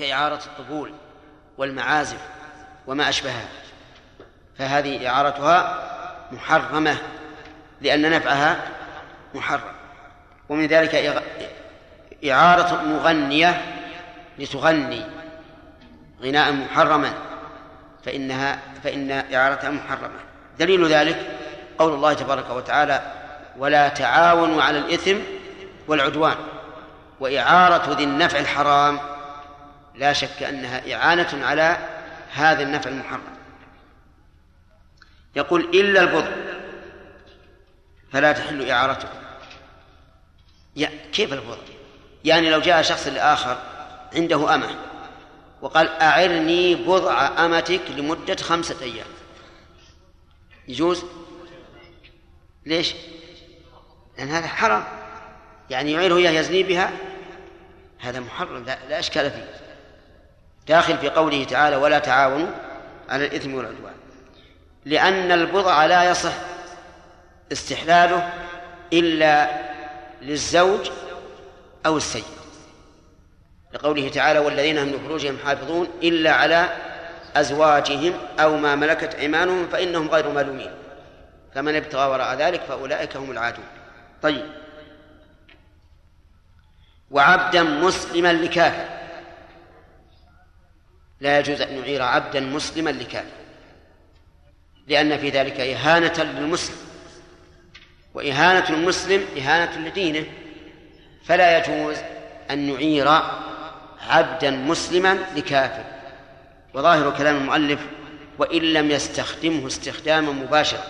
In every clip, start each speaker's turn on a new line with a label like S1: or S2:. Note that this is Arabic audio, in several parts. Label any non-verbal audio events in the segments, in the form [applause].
S1: كإعارة الطبول والمعازف وما أشبهها فهذه إعارتها محرمة لأن نفعها محرم ومن ذلك إعارة مغنية لتغني غناء محرما فإنها فإن إعارتها محرمة. دليل ذلك قول الله تبارك وتعالى ولا تعاونوا على الإثم والعدوان وإعارة ذي النفع الحرام لا شك أنها إعانة على هذا النفع المحرم. يقول إلا البضع فلا تحل إعارته. يا كيف البضع؟ يعني لو جاء شخص لآخر عنده أمة وقال أعرني بضع أمتك لمدة خمسة أيام. يجوز؟ ليش؟ لأن هذا حرام. يعني يعيره إياه يزني بها؟ هذا محرم لا, لا إشكال فيه. داخل في قوله تعالى ولا تعاونوا على الإثم والعدوان. لأن البضع لا يصح استحلاله إلا للزوج أو السيد. لقوله تعالى والذين هم لفروجهم حافظون إلا على أزواجهم أو ما ملكت أيمانهم فإنهم غير ملومين. فمن ابتغى وراء ذلك فأولئك هم العادون. طيب. وعبدا مسلما لكافر. لا يجوز أن نعير عبدا مسلما لكافر. لأن في ذلك إهانة للمسلم. وإهانة المسلم إهانة لدينه. فلا يجوز أن نعير عبدا مسلما لكافر. وظاهر كلام المؤلف وإن لم يستخدمه استخداما مباشرا.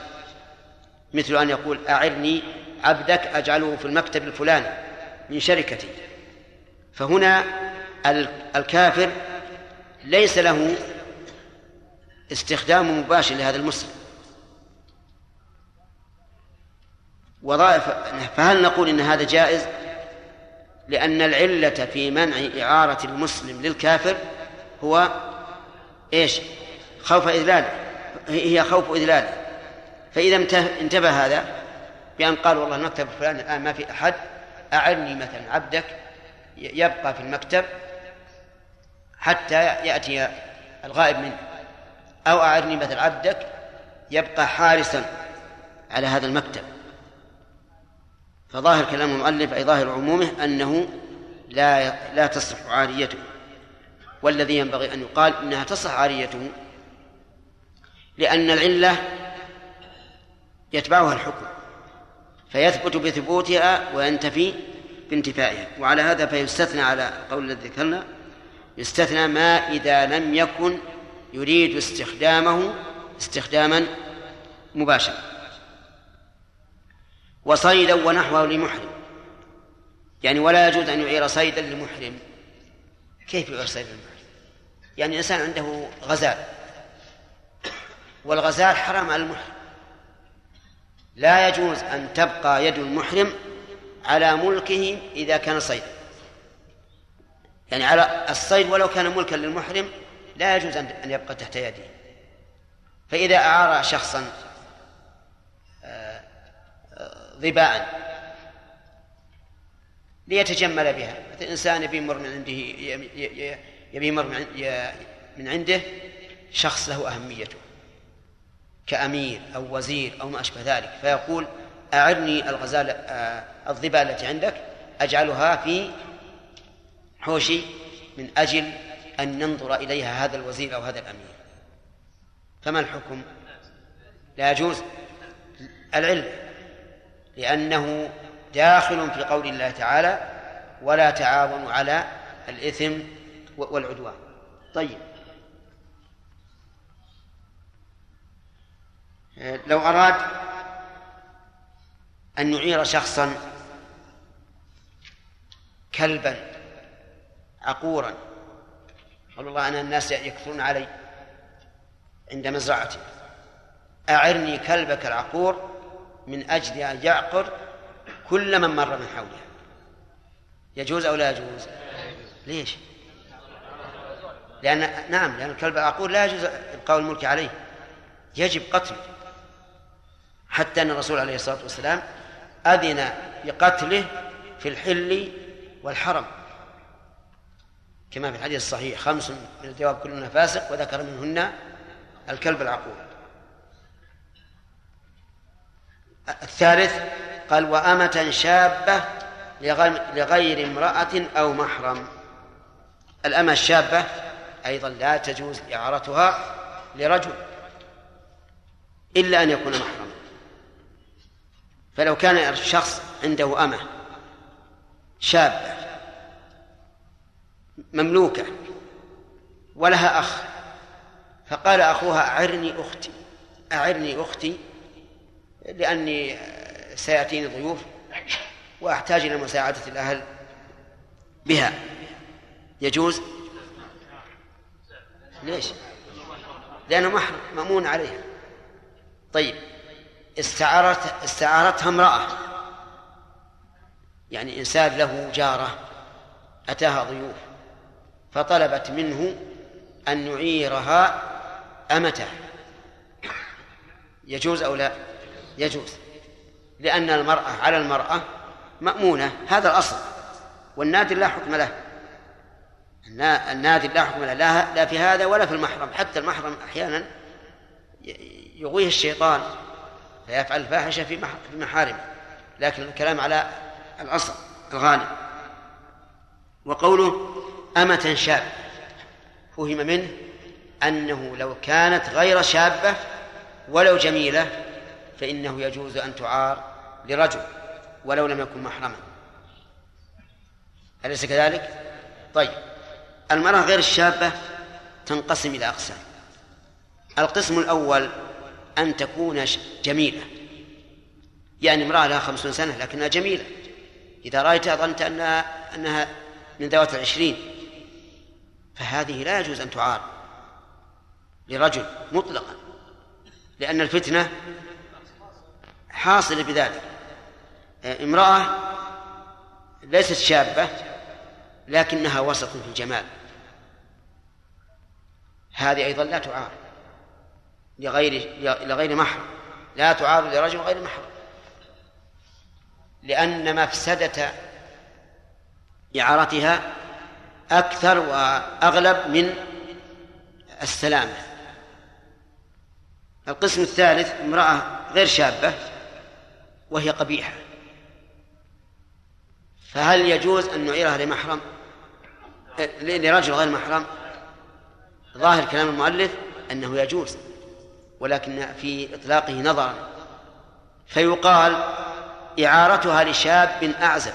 S1: مثل أن يقول أعرني عبدك أجعله في المكتب الفلاني من شركتي. فهنا الكافر ليس له استخدام مباشر لهذا المسلم وظائف فهل نقول إن هذا جائز؟ لأن العلة في منع إعارة المسلم للكافر هو إيش؟ خوف اذلاله هي خوف اذلاله فإذا انتبه هذا بأن قال والله المكتب الفلاني الآن ما في أحد أعني مثلا عبدك يبقى في المكتب حتى يأتي الغائب منه. أو اعرني مثل عبدك يبقى حارسا على هذا المكتب. فظاهر كلام المؤلف أي ظاهر عمومه أنه لا لا تصح عاريته. والذي ينبغي أن يقال إنها تصح عاريته لأن العلة يتبعها الحكم. فيثبت بثبوتها وينتفي بانتفائها. وعلى هذا فيستثنى على قول الذي ذكرنا يستثنى ما إذا لم يكن يريد استخدامه استخداما مباشرا. وصيدا ونحوه لمحرم. يعني ولا يجوز أن يعير صيدا لمحرم. كيف يعير صيدا لمحرم؟ يعني إنسان عنده غزال. والغزال حرام على المحرم. لا يجوز أن تبقى يد المحرم على ملكه إذا كان صيدا. يعني على الصيد ولو كان ملكا للمحرم لا يجوز أن يبقى تحت يده فإذا أعار شخصا ظباء ليتجمل بها. مثل إنسان يبي يمر من عنده يبي يمر من عنده شخص له أهميته كأمير أو وزير أو ما أشبه ذلك. فيقول أعرني الغزالة آه، الظباء التي عندك أجعلها في حوشي من أجل أن ننظر إليها هذا الوزير أو هذا الأمير. فما الحكم؟ لا يجوز. العلم لأنه داخل في قول الله تعالى ولا تعاونوا على الإثم والعدوان طيب. لو أراد أن يعير شخصا كلبا عقورا. قال الله أنا الناس يكثرون علي عند مزرعتي. أعرني كلبك العقور من أجل أن يعقر كل من مر من حوله يجوز أو لا يجوز؟ ليش؟ لأن نعم لأن الكلب العقور لا يجوز إبقاء الملك عليه. يجب قتله. حتى أن الرسول عليه الصلاة والسلام أذن بقتله في الحل والحرم. كما في الحديث الصحيح خمس من الجواب كلنا فاسق وذكر منهن الكلب العقول. الثالث قال وأمة شابة لغير امرأة أو محرم. الأمة الشابة أيضا لا تجوز إعارتها لرجل إلا أن يكون محرما. فلو كان الشخص عنده أمة شابة مملوكة ولها أخ. فقال أخوها أعرني أختي أعرني أختي لأني سيأتيني ضيوف وأحتاج إلى مساعدة الأهل بها. يجوز؟ ليش؟ لأنه محرم مأمون عليها. طيب استعارت استعارتها امرأة. يعني إنسان له جارة أتاها ضيوف. فطلبت منه أن يعيرها أمته. يجوز أو لا؟ يجوز. لأن المرأة على المرأة مأمونة هذا الأصل. والنادر لا حكم له. النادر لا حكم له لا, لا في هذا ولا في المحرم. حتى المحرم أحيانا يغويه الشيطان فيفعل الفاحشة في محارمه لكن الكلام على الأصل الغالب. وقوله أمة شاب فهم منه أنه لو كانت غير شابة ولو جميلة فإنه يجوز أن تعار لرجل ولو لم يكن محرما. أليس كذلك؟ طيب. المرأة غير الشابة تنقسم إلى أقسام. القسم الأول أن تكون جميلة. يعني امرأة لها خمسون سنة لكنها جميلة. إذا رأيتها ظننت أنها أنها من ذوات العشرين. فهذه لا يجوز أن تعار لرجل مطلقا لأن الفتنة حاصلة بذلك. امرأة ليست شابة لكنها وسط في الجمال. هذه أيضا لا تعار لغير لغير محرم. لا تعار لرجل غير محرم. لأن مفسدة إعارتها أكثر وأغلب من السلامة. القسم الثالث امرأة غير شابة وهي قبيحة. فهل يجوز أن نعيرها لمحرم؟ لرجل غير محرم ظاهر كلام المؤلف أنه يجوز ولكن في إطلاقه نظرا. فيقال إعارتها لشاب أعزب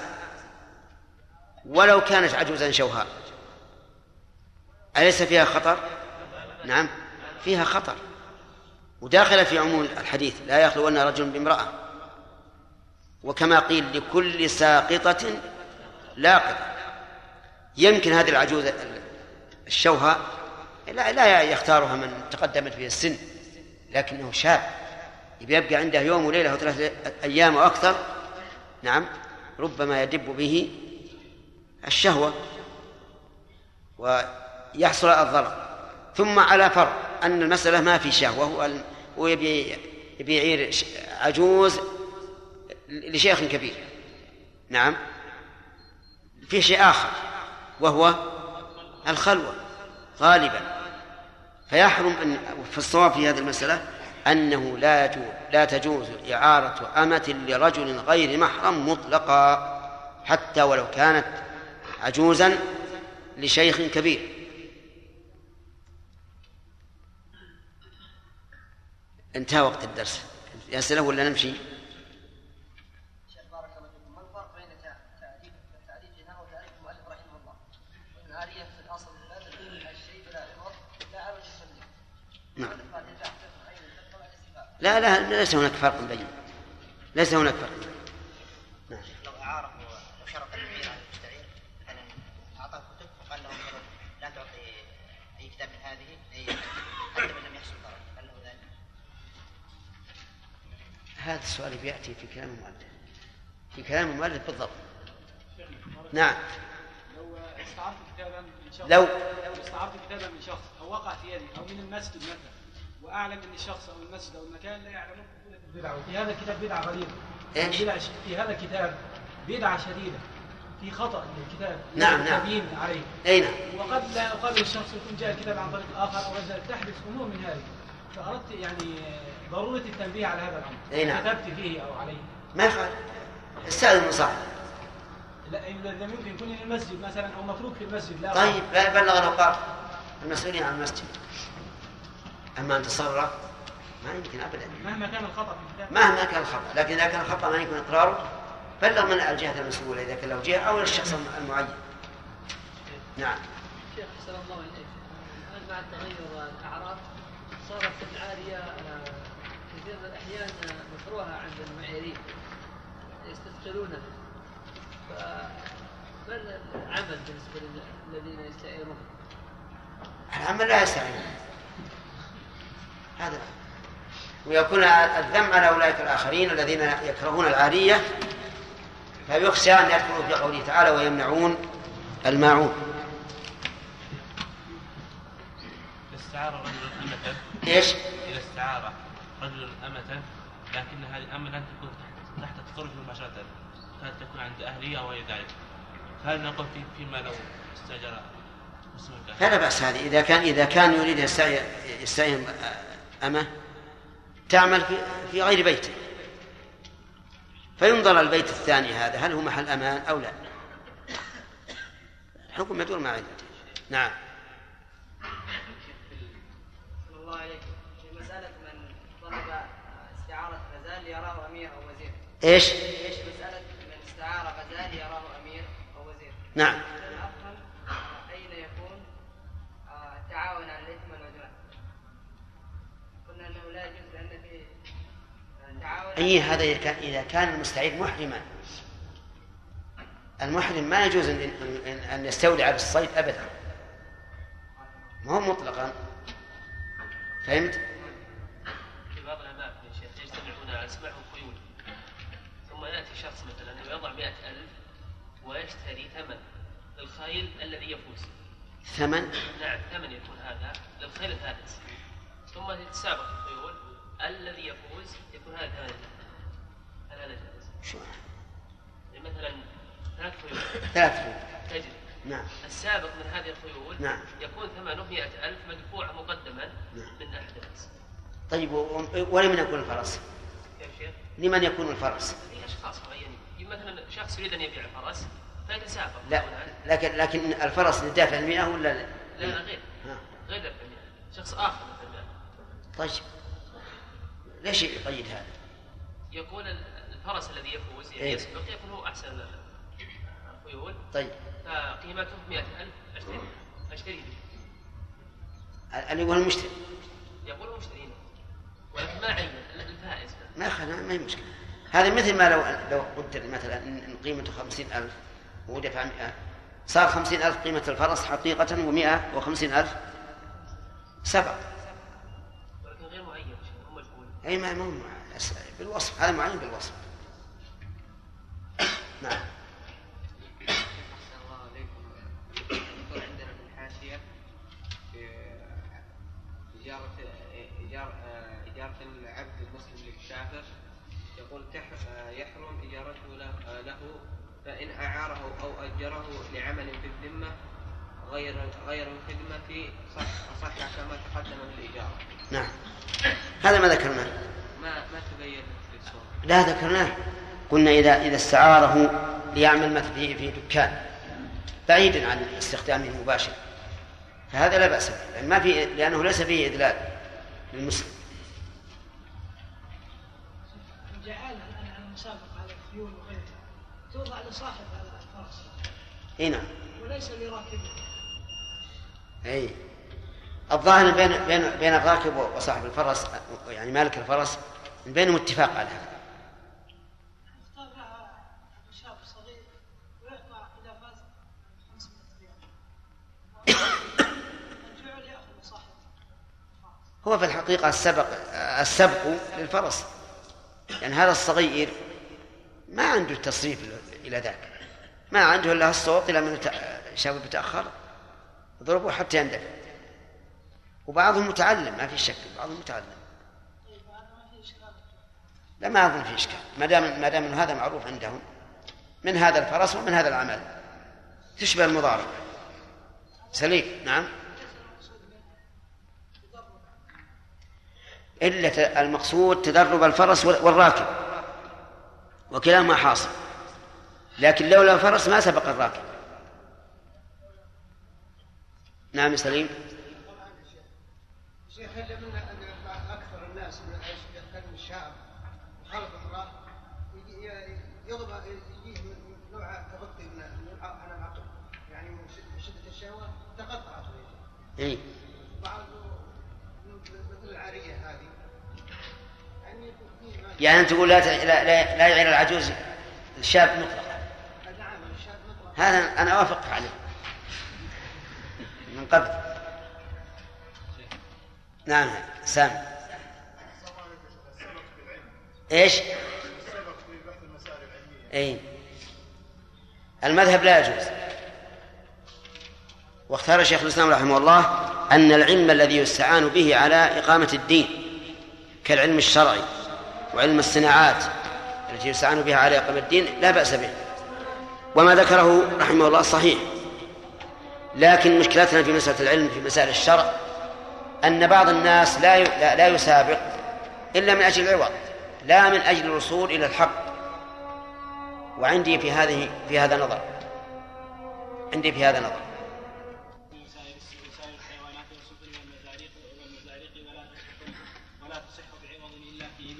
S1: ولو كانت عجوزا شوهاء. أليس فيها خطر؟ نعم فيها خطر. وداخلة في عموم الحديث لا يخلون رجل بامرأة. وكما قيل لكل ساقطة لاقطة. يمكن هذه العجوز الشوهة لا لا يختارها من تقدمت به السن لكنه شاب. يبقى عنده يوم وليلة وثلاثة أيام وأكثر نعم ربما يدب به الشهوة. ويحصل الضرر. ثم على فرض أن المسألة ما في شهوة ويبي يبي يعير عجوز لشيخ كبير. نعم. في شيء آخر وهو الخلوة غالبا. فيحرم أن في الصواب في هذه المسألة أنه لا يجوز لا تجوز إعارة أمة لرجل غير محرم مطلقا حتى ولو كانت عجوزا لشيخ كبير. انتهى وقت الدرس. أسئلة ولا نمشي؟ نعم. لا لا ليس هناك فرق بين. ليس هناك فرق
S2: نعم.
S1: هذا السؤال يأتي في كلام المؤلف. في كلام المؤلف بالضبط. نعم.
S3: لو استعرت كتابا من شخص
S1: لو
S3: لو استعرت كتابا من شخص أو وقع في يدي أو من المسجد مثلا وأعلم إن الشخص أو المسجد أو المكان لا يعلمون بدعة. وفي هذا الكتاب بدعة
S1: غريبة.
S3: إيش؟ ش- في هذا الكتاب بدعة شديدة. في خطأ للكتاب
S1: نعم، نعم.
S3: تبيين عليه.
S1: أي نعم.
S3: وقد لا يقابل الشخص يكون جاء الكتاب عن طريق آخر أو تحدث أمور من هذه. فاردت يعني ضرورة التنبيه على هذا الأمر.
S1: أي نعم.
S3: كتبت فيه أو عليه.
S1: ما يخالف. استاذن من صاحب
S3: لا اذا ممكن يكون المسجد مثلا أو متروك في المسجد لا.
S1: طيب لا بلغ الأوقاف. المسؤولين عن المسجد. أما أن تصرف ما يمكن ابدا.
S3: مهما كان الخطأ. في الكتاب
S1: مهما كان الخطأ. لكن إذا كان الخطأ ما يمكن إقراره بلغ من الجهة المسؤولة. إذا كان له جهة أو الشخص المعين. نعم.
S4: شيخ أحسن الله إليك. الآن مع تغير الأعراف صارت آه، مكروهة عند المعيرين يستثقلونها. فما العمل بالنسبة للذين يستعيرون؟
S1: العمل لا يستعين. هذا. ويكون الذم على أولئك الآخرين الذين يكرهون العارية. فيخشى أن يدخلوا في قوله تعالى ويمنعون الماعون.
S5: استعار رجل أمة
S1: إيش؟
S5: إذا استعار. رجل أمة لكن هذه الأمة لن تكون تحت- تحت التصرف مباشرة كانت تكون عند أهلها أو غير ذلك؟ فهل نقول في فيما لو استأجر؟
S1: فلا بأس هذه. إذا كان إذا كان يريد يستعين أمه تعمل في في غير بيته. فينظر البيت الثاني هذا. هل هو محل أمان أو لا؟ الحكم يدور مع علته نعم.
S6: الله عليكم في مسألة من طلب استعارة غزال يراه أمير أو وزير؟
S1: إيش؟
S6: إيش مسألة من استعار غزال يراه أمير أو وزير؟
S1: نعم.
S6: أفهم أين يكون آه، التعاون على الإثم والعدوان؟ قلنا أنه لا يجوز لأن في آه، تعاون
S1: أي هذا إذا كان- المستعير محرما. المحرم ما يجوز أن, أن, أن يستولي على الصيد أبدا. ما هو مطلقا. فهمت؟
S7: شخص مثلا ويضع مئة ألف ويشتري ثمن الخيل الذي يفوز
S1: ثمن
S7: نعم ثمن يكون هذا للخيل الفارس ثم تتسابق الخيول الذي يفوز يكون هذا ثمن هل هذا جائز؟
S1: شو
S7: يعني مثلا ثلاث خيول
S1: ثلاث فروق.
S7: تجري
S1: نعم
S7: السابق من هذه الخيول
S1: نعم.
S7: يكون ثمنه مئة ألف مدفوع مقدما
S1: نعم.
S7: من أحد الناس
S1: طيب ولمن يكون الفرس؟ لمن يكون الفرس؟
S7: أشخاص معينين. مثلا شخص يريد أن يبيع الفرس فيتسابق
S1: لا. لكن لكن الفرس لدافع المئة ولا لا؟
S7: لا غير.
S1: ها.
S7: غير دفع المئة. شخص آخر مثلا
S1: طيب. ليش يقيد هذا؟
S7: يقول ال- الفرس الذي يفوز
S1: إيه.
S7: يسبق يكون هو أحسن الخيول.
S1: طيب.
S7: فقيمته 100000 اشتري اشتري
S1: اللي هو المشتري
S7: يقول المشترين ولكن ما عين الفائز.
S1: ما خلا ما هي مشكلة. هذا مثل ما لو لو قدر مثلا إن قيمته خمسين ألف ودفع مئة صار خمسين ألف قيمة الفرس حقيقة ومئة وخمسين ألف سبع.
S7: غير معين
S1: أي ما بالوصف هذا معين بالوصف. نعم.
S8: فإن أعاره أو أجره لعمل في الذمة غير غير الخدمة صح صح كما تقدم في الإجارة.
S1: نعم. هذا ما ذكرناه.
S8: ما ما تبين في
S1: لا ذكرناه. قلنا إذا إذا استعاره ليعمل مثل في في دكان بعيدا عن استخدامه المباشر فهذا لا بأس به لأن ما في لأنه ليس فيه إذلال للمسلم.
S9: جعلها الآن على المسابقة على الخيول وغيرها. توضع لصاحب الفرس
S1: اي نعم
S9: وليس لراكبه.
S1: إي. الظاهر بين بين بين الراكب وصاحب الفرس يعني مالك الفرس بينهم اتفاق على هذا.
S9: اختار لها شاب صغير ويقطع إذا فاز 500 ريال. الجعل يأخذ صاحب الفرس.
S1: هو في الحقيقة السبق السبق للفرس. يعني هذا الصغير ما عنده تصريف إلى ذاك. ما عنده إلا الصوت إلى من شاب بتأخر ضربوه حتى يندفع وبعضهم متعلم ما في شك بعضهم متعلم. لا ما أظن في إشكال. ما دام ما دام هذا معروف عندهم من هذا الفرس ومن هذا العمل. تشبه المضارب سليم. نعم. إلا المقصود تدرب الفرس والراكب. وكلاهما حاصل. لكن لولا الفرس ما سبق الراكب. نعم يا سليم.
S10: شيخ هل من أن أكثر الناس من يتكلم الشعب وخلق امرأة يضرب يجيه نوع تغطي من العقل؟ يعني من شدة الشهوة تقطعت
S1: اي
S10: يعني
S1: أنت تقول لا لا لا, يعير العجوز الشاب مطلقا. هذا أنا اوافقك عليه. من قبل. نعم سام. إيش؟ اي المذهب لا يجوز. واختار شيخ الإسلام رحمه الله أن العلم الذي يستعان به على إقامة الدين كالعلم الشرعي. وعلم الصناعات التي يستعان بها على إقامة الدين لا بأس به. وما ذكره رحمه الله صحيح. لكن مشكلتنا في مسألة العلم في مسائل الشرع أن بعض الناس لا لا يسابق إلا من أجل العوض لا من أجل الوصول إلى الحق. وعندي في هذه في هذا نظر. عندي في هذا نظر.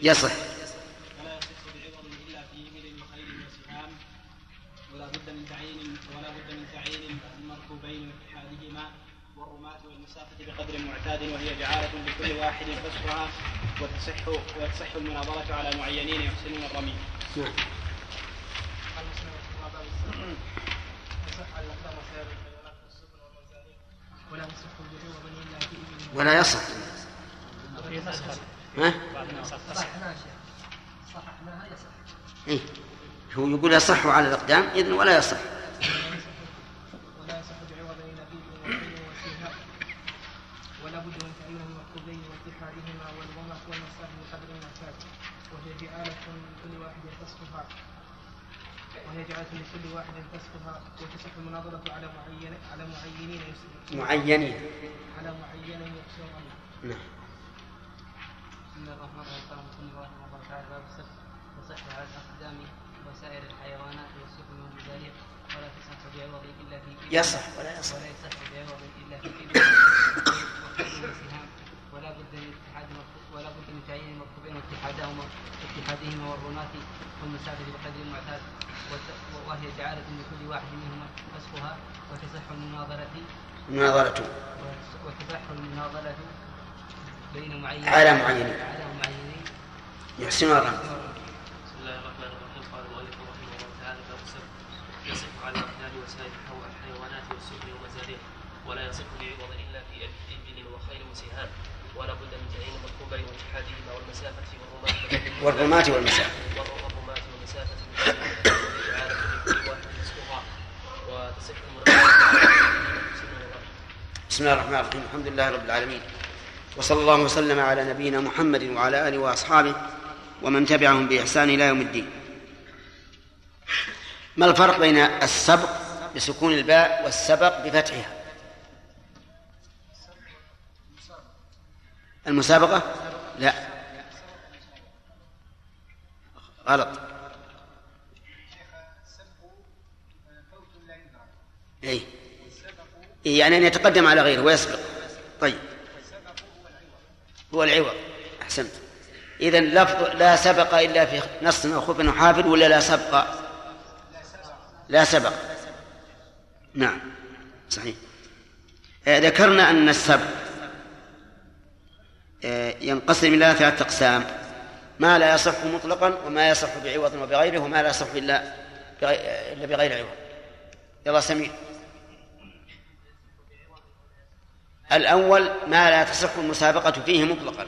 S1: يصح.
S3: معتاد وهي جعالة لكل واحد فسخها وتصح وتصح المناظرة على معينين يحسنون الرمي. نعم.
S1: ولا يصح ها؟ إيه؟ هو يقول يصح على الأقدام إذن ولا يصح
S3: جعلت لكل واحد فسقها وتصح المناظرة على معين على معينين
S1: معينين
S3: على معينين يقصرون
S1: نعم
S11: بسم الله الرحمن الرحيم قال مسلم رحمه الله تعالى باب السبت تصح على الاقدام وسائر الحيوانات والسفن وبذلك ولا تصح بعوض الا في
S1: يصح ولا يصح
S11: ولا يصح بعوض الا في وسهام ولا بد من اتحاد ولا بد من تعيين المركوبين واتحادهما اتحادهما والرماة والمسافة بقدر المعتاد وهي جعالة لكل واحد منهما فسخها وتصح المناظرة
S1: مناظرة
S11: وتصح المناظرة بين معين
S1: على معينين
S11: على معينين
S1: يحسن الرمي
S7: بسم الله الرحمن الرحيم قال المؤلف رحمه الله تعالى باب السبت يصح على الاقدام وسائر الحيوانات والسفن ومزاريق ولا يصح بعوض الا في ابل وخيل وسهام ولا بد من تعيين المركوبين واتحادهما والمسافه والرماة
S1: والرماة والمسافة
S7: والرماة والمسافة
S1: بسم الله الرحمن الرحيم الحمد لله رب العالمين. وصلى الله وسلم على نبينا محمد وعلى آله وأصحابه ومن تبعهم بإحسان إلى يوم الدين. ما الفرق بين السبق بسكون الباء والسبق بفتحها؟ المسابقة؟ لا. غلط. أي يعني أن يتقدم على غيره ويسبق. طيب. هو العوض. أحسنت. إذا لفظ لا سبق إلا في نص أو خف أو حافظ ولا لا سبق؟ لا سبق. نعم. صحيح. آه، ذكرنا أن السبق آه، ينقسم إلى ثلاثة أقسام. ما لا يصح مطلقا وما يصح بعوض وبغيره وما لا يصح إلا إلا بغير عوض. يلا سمير الأول ما لا تصح المسابقة فيه مطلقا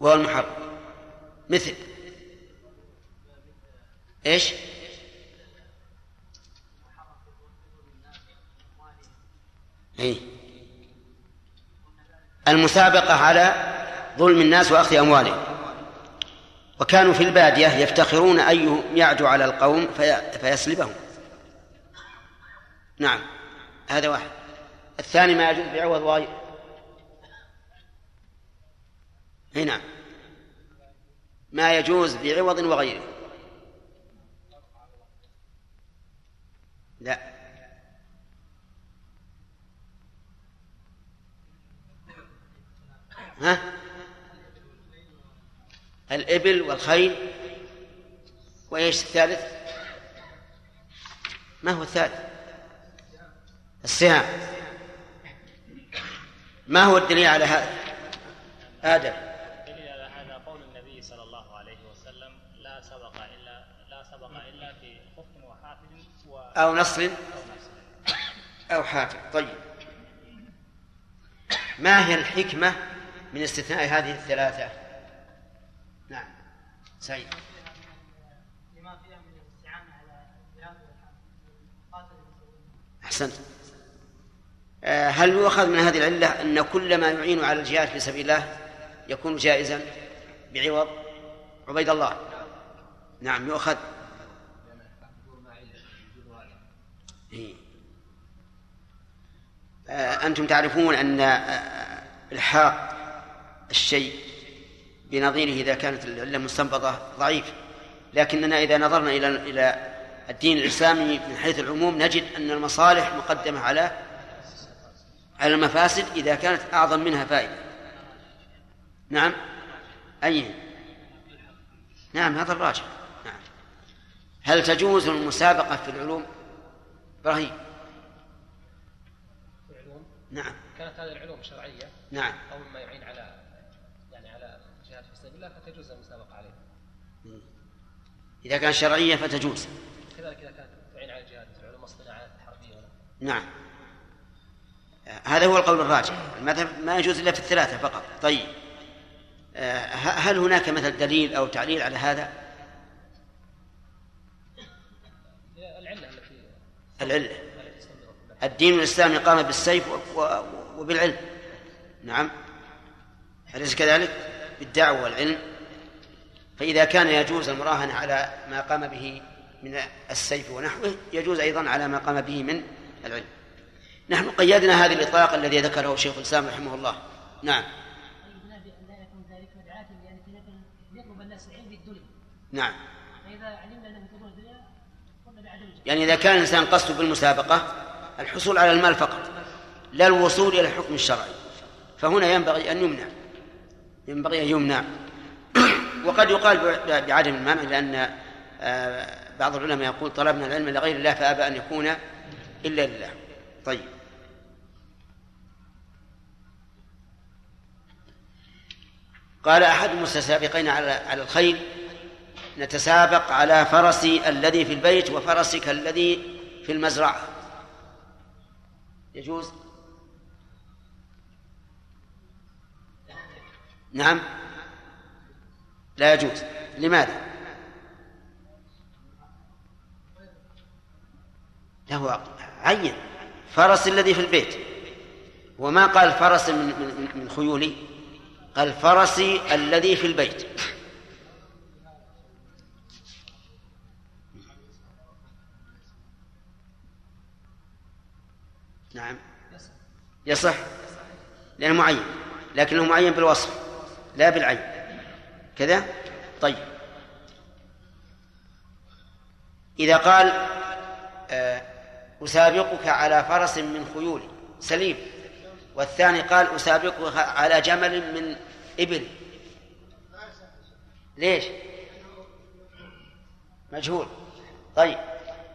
S1: وهو المحرم. مثل إيش؟ اي المسابقة على ظلم الناس وأخذ أموالهم. وكانوا في البادية يفتخرون أيهم يعدو على القوم في فيسلبهم نعم هذا واحد. الثاني ما يجوز بعوض وغير هنا. ما يجوز بعوض وغيره. لا. ها؟ الإبل والخيل. وإيش الثالث؟ ما هو الثالث؟ السهام. ما هو الدليل على هذا؟ آدم.
S12: الدليل على هذا قول النبي صلى الله عليه وسلم لا سبق إلا لا سبق إلا في خف وحافظ و...
S1: أو نصر. أو حافظ. طيب. ما هي الحكمة من استثناء هذه الثلاثة؟ نعم. سعيد.
S9: لما فيها من الاستعانة على الجهاد والقاتل
S1: أحسنت. هل يؤخذ من هذه العلة أن كل ما يعين على الجهاد في سبيل الله يكون جائزا بعوض؟ عبيد الله. نعم يؤخذ. إيه. آه، أنتم تعرفون أن آه، إلحاق الشيء بنظيره إذا كانت العلة مستنبطة ضعيف. لكننا إذا نظرنا إلى إلى الدين الإسلامي من حيث العموم نجد أن المصالح مقدمة على على المفاسد إذا كانت أعظم منها فائدة. نعم؟ أي؟ نعم هذا الراجح. نعم. هل تجوز المسابقة في العلوم؟ إبراهيم.
S13: العلوم
S1: نعم.
S13: كانت هذه العلوم شرعية؟
S1: نعم.
S13: أو مما يعين على يعني على الجهاد في سبيل الله فتجوز المسابقة عليه.
S1: إذا كانت شرعية فتجوز.
S13: كذلك إذا كانت تعين على الجهاد في العلوم الصناعات الحربية
S1: نعم. هذا هو القول الراجح. المذهب ما يجوز إلا في الثلاثة فقط. طيب. آه، هل هناك مثل دليل أو تعليل على هذا؟
S13: العلة.
S1: الدين الإسلامي قام بالسيف وبالعلم. نعم. أليس كذلك؟ بالدعوة والعلم. فإذا كان يجوز المراهنة على ما قام به من السيف ونحوه يجوز أيضا على ما قام به من العلم. نحن قيدنا هذا الإطلاق الذي ذكره شيخ الإسلام رحمه الله. نعم. نعم. يعني إذا كان الإنسان قصده بالمسابقة الحصول على المال فقط لا الوصول إلى الحكم الشرعي. فهنا ينبغي أن يمنع. ينبغي أن يمنع. [coughs] وقد يقال بعدم المنع لأن آه، بعض العلماء يقول طلبنا العلم لغير الله فأبى أن يكون إلا لله. طيب. قال أحد المتسابقين على على الخيل نتسابق على فرسي الذي في البيت وفرسك الذي في المزرعة. يجوز؟ نعم. لا يجوز. لماذا؟ له عين. فرس الذي في البيت. وما قال فرس من, من, من خيولي قال فرسي الذي في البيت. نعم. يصح. لأنه معين. لكنه معين بالوصف لا بالعين. كذا؟ طيب. إذا قال آه، أسابقك على فرس من خيولي سليم. والثاني قال أسابقك على جمل من إبل ليش؟ مجهول. طيب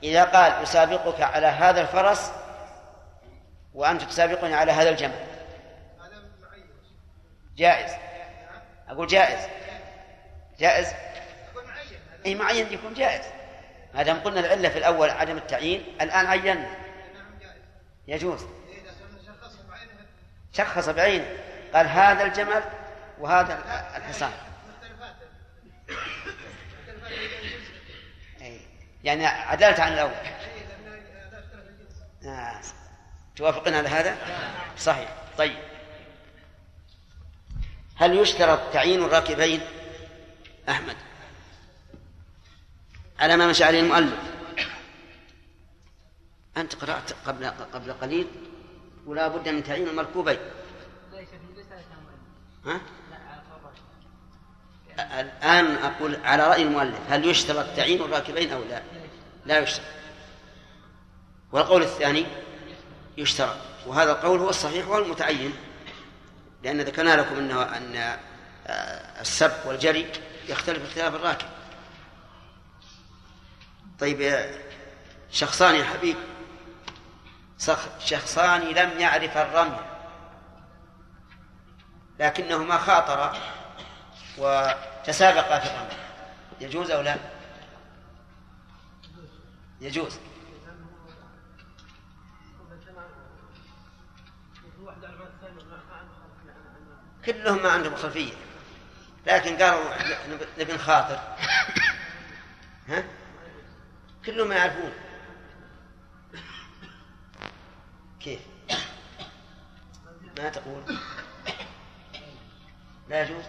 S1: إذا قال أسابقك على هذا الفرس وأنت تسابقني على هذا الجمل جائز. أقول جائز. جائز؟ أي معين يكون جائز. ما دام قلنا العلة في الأول عدم التعيين الآن عينا. يجوز. شخص بعينه. قال هذا الجمل وهذا الحصان. أي. يعني عدلت عن الأول. آه. توافقون على هذا؟ صحيح. طيب. هل يشترط تعيين الراكبين؟ أحمد. على ما مشى عليه المؤلف. أنت قرأت قبل قبل قليل ولا بد من تعيين المركوبين. ها؟ الآن أقول على رأي المؤلف هل يشترط تعيين الراكبين أو لا؟ لا يشترط. والقول الثاني يشترط وهذا القول هو الصحيح والمتعين لأن ذكرنا لكم أنه أن السبق والجري يختلف اختلاف الراكب. طيب شخصان يا حبيب. شخصان لم يعرف الرمي لكنهما خاطرا. وتسابقا في الرمي يجوز أو لا؟ يجوز. كلهم ما عندهم خلفية. لكن قالوا نبي نخاطر ها؟ كلهم يعرفون. كيف؟ ما تقول؟ لا يجوز.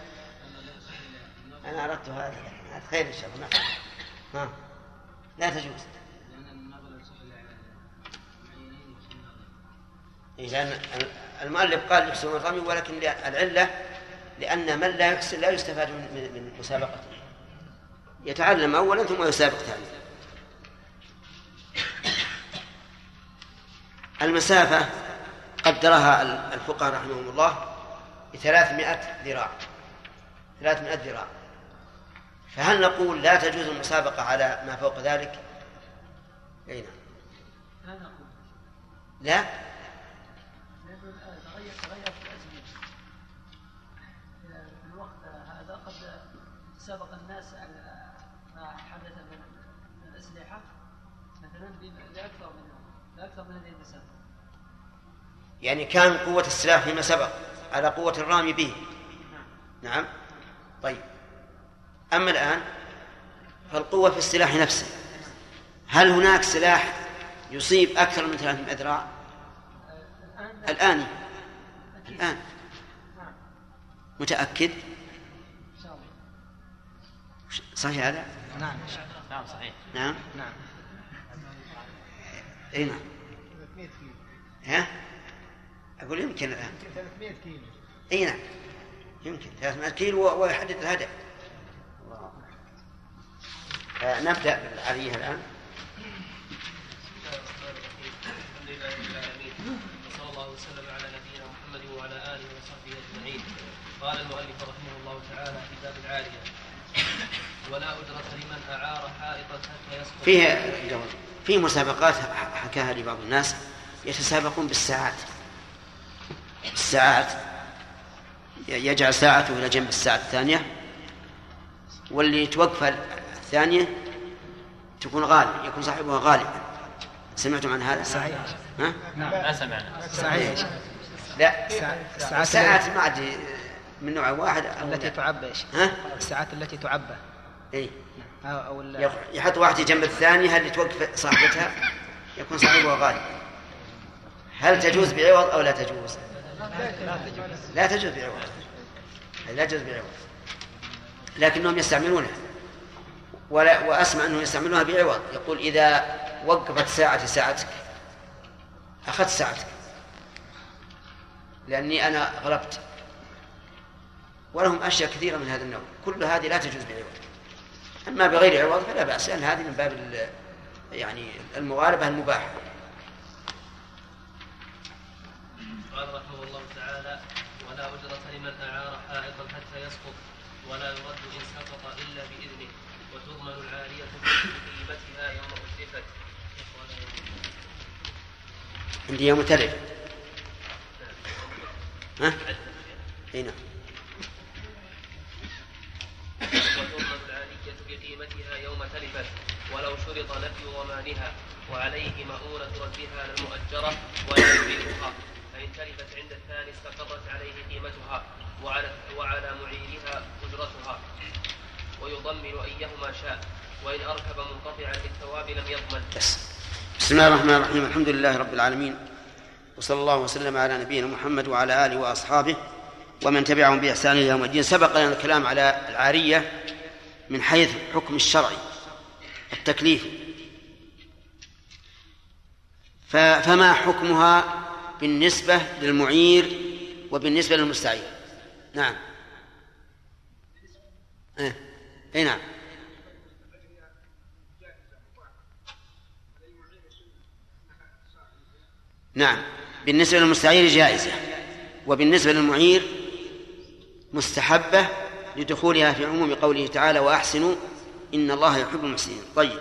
S1: أنا أردت هذا. هذا خير إن شاء الله. ها. لا تجوز. إيه لأن المؤلف قال يحسن الرمي ولكن العلة لأن من لا يحسن لا يستفاد من, من مسابقته. يتعلم أولا ثم يسابق ثانيا. المسافة قدرها الفقهاء رحمهم الله بثلاثمائة ذراع. ثلاثمائة ذراع. فهل نقول لا تجوز المسابقة على ما فوق ذلك؟ أي نعم. لا؟
S11: سبق الناس على ما حدث من الأسلحة مثلا لأكثر من لأكثر من هذه المسافة
S1: يعني كان قوة السلاح فيما سبق على قوة الرامي به. نعم. طيب. أما الآن فالقوة في السلاح نفسه. هل هناك سلاح يصيب أكثر من ثلاثة أذراع الآن. الآن. متأكد؟ صحيح هذا؟
S13: نعم. نعم صحيح.
S1: نعم.
S13: نعم.
S1: إي نعم.
S10: 300 كيلو.
S1: ها؟ أقول يمكن الآن.
S10: يمكن 300 كيلو.
S1: إي نعم. يمكن. 300 كيلو ويحدد الهدف. نبدأ بالعاليه الآن.
S7: الحمد لله رب العالمين وصلى الله وسلم على نبينا محمد وعلى اله وصحبه اجمعين قال المؤلف رحمه الله تعالى في باب العالية ولا اجره لمن أعار حائطا حتى يسقط
S1: فيه في مسابقات حكاها لي بعض الناس يتسابقون بالساعات. الساعات يجعل ساعته إلى جنب الساعة الثانية واللي توقف الثانية تكون غالب يكون صاحبها غالبا. سمعتم عن هذا؟
S13: صحيح.
S1: ها؟
S13: نعم. ما سمعنا. صحيح.
S1: لا.
S13: الساعات
S1: الساعات ما عاد من نوع واحد أو
S13: التي. تعبى إيش؟
S1: ها؟
S13: الساعات التي تعبى.
S1: اي
S13: أو- أو ال-
S1: يق- يحط واحدة جنب الثانية اللي توقف صاحبتها؟ يكون صاحبها غالب. هل تجوز بعوض أو لا تجوز؟ لا تجوز بعوض. لا تجوز بعوض. لكنهم يستعملونها ولا وأسمع أنهم يستعملونها بعوض. يقول إذا وقفت ساعتي ساعتك أخذت ساعتك. لأني أنا غلبت. ولهم أشياء كثيرة من هذا النوع. كل هذه لا تجوز بعوض. أما بغير عوض فلا بأس. لأن هذه من باب يعني المغالبة المباحة.
S7: قال رحمه الله تعالى ولا أجرة لمن أعار حائطا حتى يسقط ولا يرد إن سقط إلا بإذنه وتضمن العارية بقيمتها يوم أتلفت
S1: عندي يوم تلف ها؟ إي نعم.
S7: بقيمتها يوم تلفت ولو شرط ضمانها وعليه مؤونة للمؤجرة. ولا فإن تلفت عند الثاني استقرت عليه قيمتها وعلى وعلى أجرتها ويضمن أيهما شاء. وإن أركب منقطعا للثواب لم يضمن.
S1: بسم الله الرحمن الرحيم. الحمد لله رب العالمين. وصلى الله وسلم على نبينا محمد وعلى آله وأصحابه ومن تبعهم بإحسان إلى يوم الدين. سبق لنا الكلام على العارية من حيث الحكم الشرعي التكليف. فما حكمها بالنسبة للمعير وبالنسبة للمستعير؟ نعم. إيه. إيه نعم. نعم. بالنسبة للمستعير جائزة. وبالنسبة للمعير مستحبة لدخولها في عموم قوله تعالى وأحسنوا إن الله يحب المحسنين. طيب.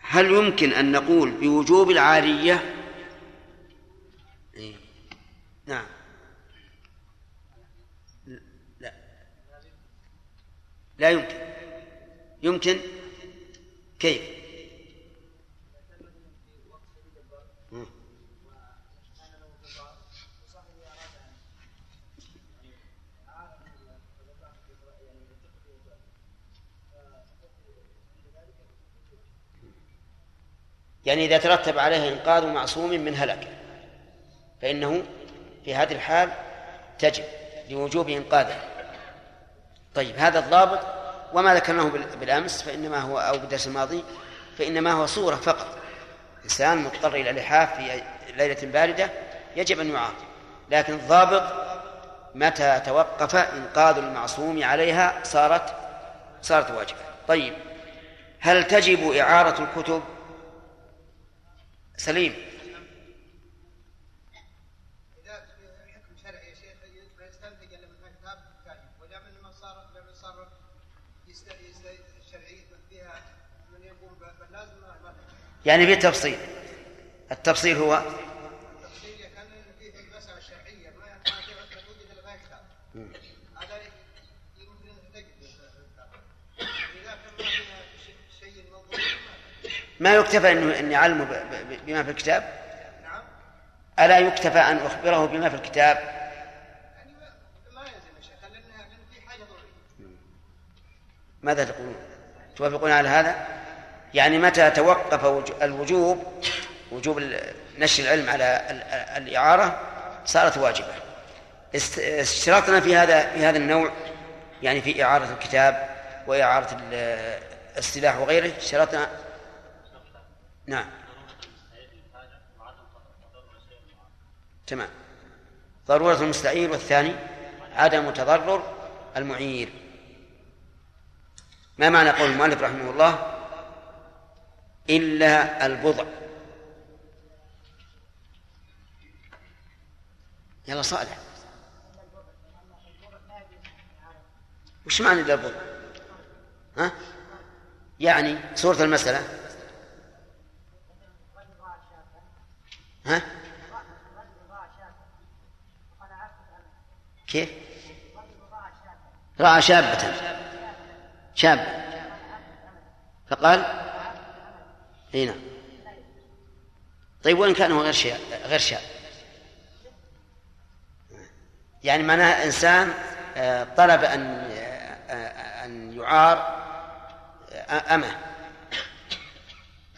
S1: هل يمكن أن نقول بوجوب العارية؟ إيه. نعم. لا. لا يمكن. يمكن؟ كيف؟ يعني إذا ترتب عليه إنقاذ معصوم من هلك فإنه في هذه الحال تجب لوجوب إنقاذه. طيب هذا الضابط وما ذكرناه بال- بالأمس فإنما هو أو بالدرس الماضي فإنما هو صورة فقط. إنسان مضطر إلى لحاف في ليلة باردة يجب أن يعاقب لكن الضابط متى توقف إنقاذ المعصوم عليها صارت صارت واجبة. طيب هل تجب إعارة الكتب؟ سليم. يعني في تفصيل. التفصيل هو
S10: التفصيل كان فيه المسألة الشرعية ما ما ما توجد إلا ما كتاب هذا يمكن أن تجد إذا كان ما فيها شيء- شيء منظور
S1: ما يكتفى انه إني اعلمه بما في الكتاب؟
S10: نعم.
S1: ألا يكتفى أن أخبره بما في الكتاب؟
S10: يعني ما يلزم في حاجة ضرورية.
S1: ماذا تقولون؟ توافقون على هذا؟ يعني متى توقف وج- الوجوب وجوب نشر العلم على ال- ال- الإعارة؟ صارت واجبة. است- اشترطنا في هذا في هذا النوع يعني في إعارة الكتاب وإعارة ال- السلاح وغيره اشترطنا نعم. تمام. ضرورة المستعير والثاني عدم تضرر المعير. ما معنى قول المؤلف رحمه الله؟ إلا البضع. يلا صالح وش معنى إلا البضع؟ ها؟ يعني صورة المسألة. ها؟ كيف؟ رأى شابة. شاب. فقال؟ إي نعم. طيب وإن كان هو غير شاب غير شاب. يعني معناها إنسان آه، طلب أن آه، أن يعار آه، أمه.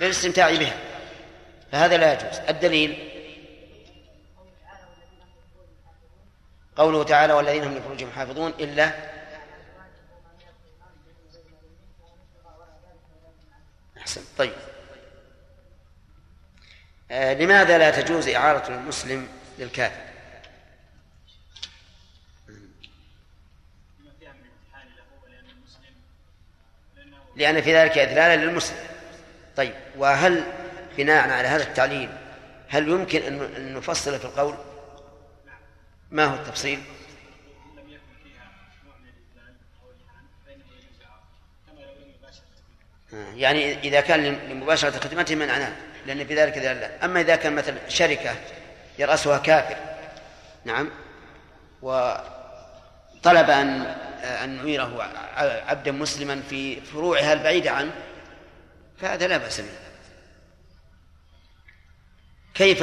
S1: للاستمتاع بها. فهذا لا يجوز. الدليل قوله تعالى والذين هم لفروجهم حافظون إلا أحسن. طيب. آه لماذا لا تجوز إعارة المسلم للكافر؟ لأن في ذلك إذلالا للمسلم. طيب. وهل بناء على هذا التعليل هل يمكن أن نفصل في القول؟ ما هو التفصيل؟ آه، يعني إذا كان لمباشرة خدمته منعناه لأن في ذلك دلالة. أما إذا كان مثلا شركة يرأسها كافر نعم وطلب أن أن نعيره عبدا مسلما في فروعها البعيدة عنه فهذا لا بأس به. كيف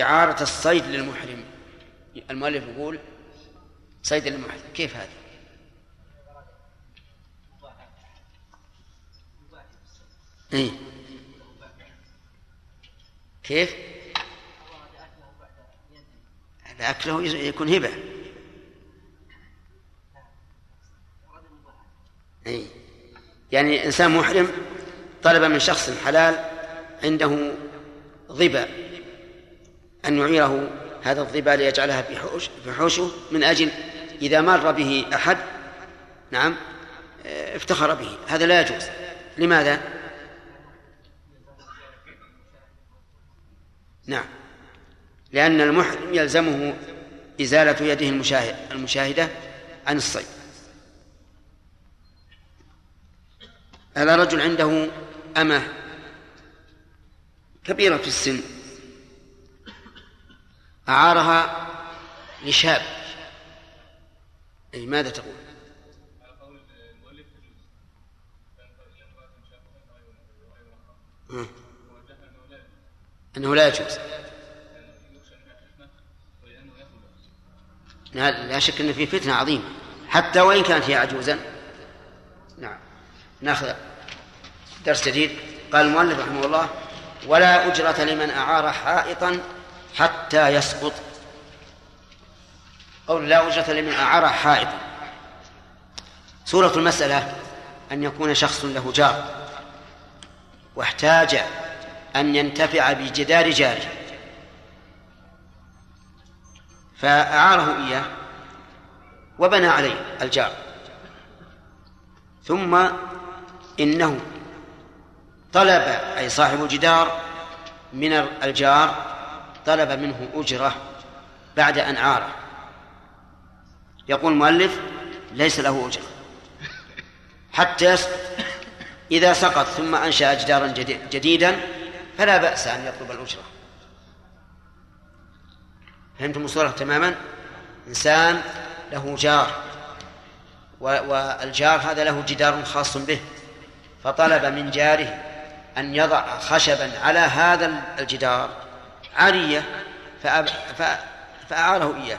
S1: إعارة الصيد للمحرم المؤلف يقول صيد للمحرم كيف هذا إيه؟ كيف هذا أكله يكون هبة إيه؟ يعني إنسان محرم طلب من شخص حلال عنده ظبا أن يعيره هذا الظبا ليجعلها في حوش في حوشه من أجل إذا مر به أحد نعم افتخر به. هذا لا يجوز. لماذا؟ نعم. لأن المحرم يلزمه إزالة يده المشاهد المشاهدة عن الصيد. هذا رجل عنده أمة كبيرة في السن. أعارها لشاب أي ماذا تقول؟ أنه لا يجوز. لا شك أن في فتنة عظيمة. حتى وإن كانت هي عجوزا. نعم. نأخذ درس جديد. قال المؤلف رحمه الله ولا أجرة لمن أعار حائطا حتى يسقط. قول لا أجرة لمن أعار حائطا صورة المسألة أن يكون شخص له جار واحتاج أن ينتفع بجدار جاره. فأعاره إياه وبنى عليه الجار. ثم إنه طلب أي صاحب الجدار من الجار طلب منه أجرة بعد أن عاره. يقول المؤلف ليس له أجرة. حتى إذا سقط ثم أنشأ جدارا جديدا فلا بأس أن يطلب الأجرة. فهمتم الصورة تماما؟ إنسان له جار والجار هذا له جدار خاص به فطلب من جاره أن يضع خشبا على هذا الجدار عارية فأعاره إياه.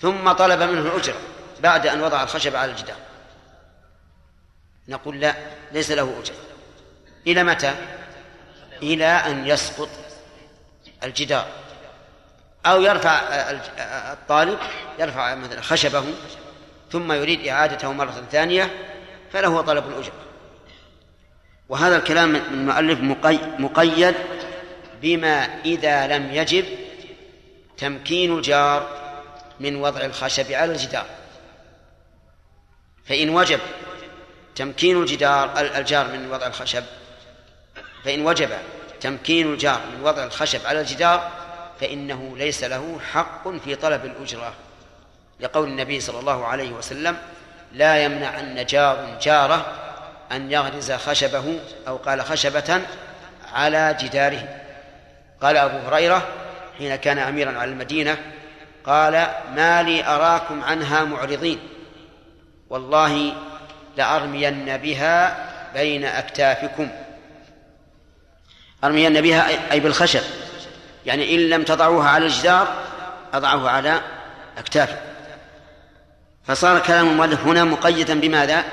S1: ثم طلب منه الأجرة بعد أن وضع الخشب على الجدار. نقول لا ليس له أجرة. إلى متى؟ إلى أن يسقط الجدار. أو يرفع الطالب يرفع مثلا خشبه ثم يريد إعادته مرة ثانية فله طلب الأجرة. وهذا الكلام من المؤلف مقيد بما إذا لم يجب تمكين الجار من وضع الخشب على الجدار. فإن وجب تمكين الجدار الجار من وضع الخشب فإن وجب تمكين الجار من وضع الخشب على الجدار فإنه ليس له حق في طلب الأجرة. لقول النبي صلى الله عليه وسلم لا يمنعن جار جاره أن يغرز خشبه أو قال خشبة على جداره. قال أبو هريرة حين كان أميرا على المدينة قال ما لي أراكم عنها معرضين. والله لأرمين بها بين أكتافكم. أرمين بها أي بالخشب. يعني إن لم تضعوها على الجدار أضعه على أكتافكم. فصار كلام المؤلف هنا مقيدا بماذا؟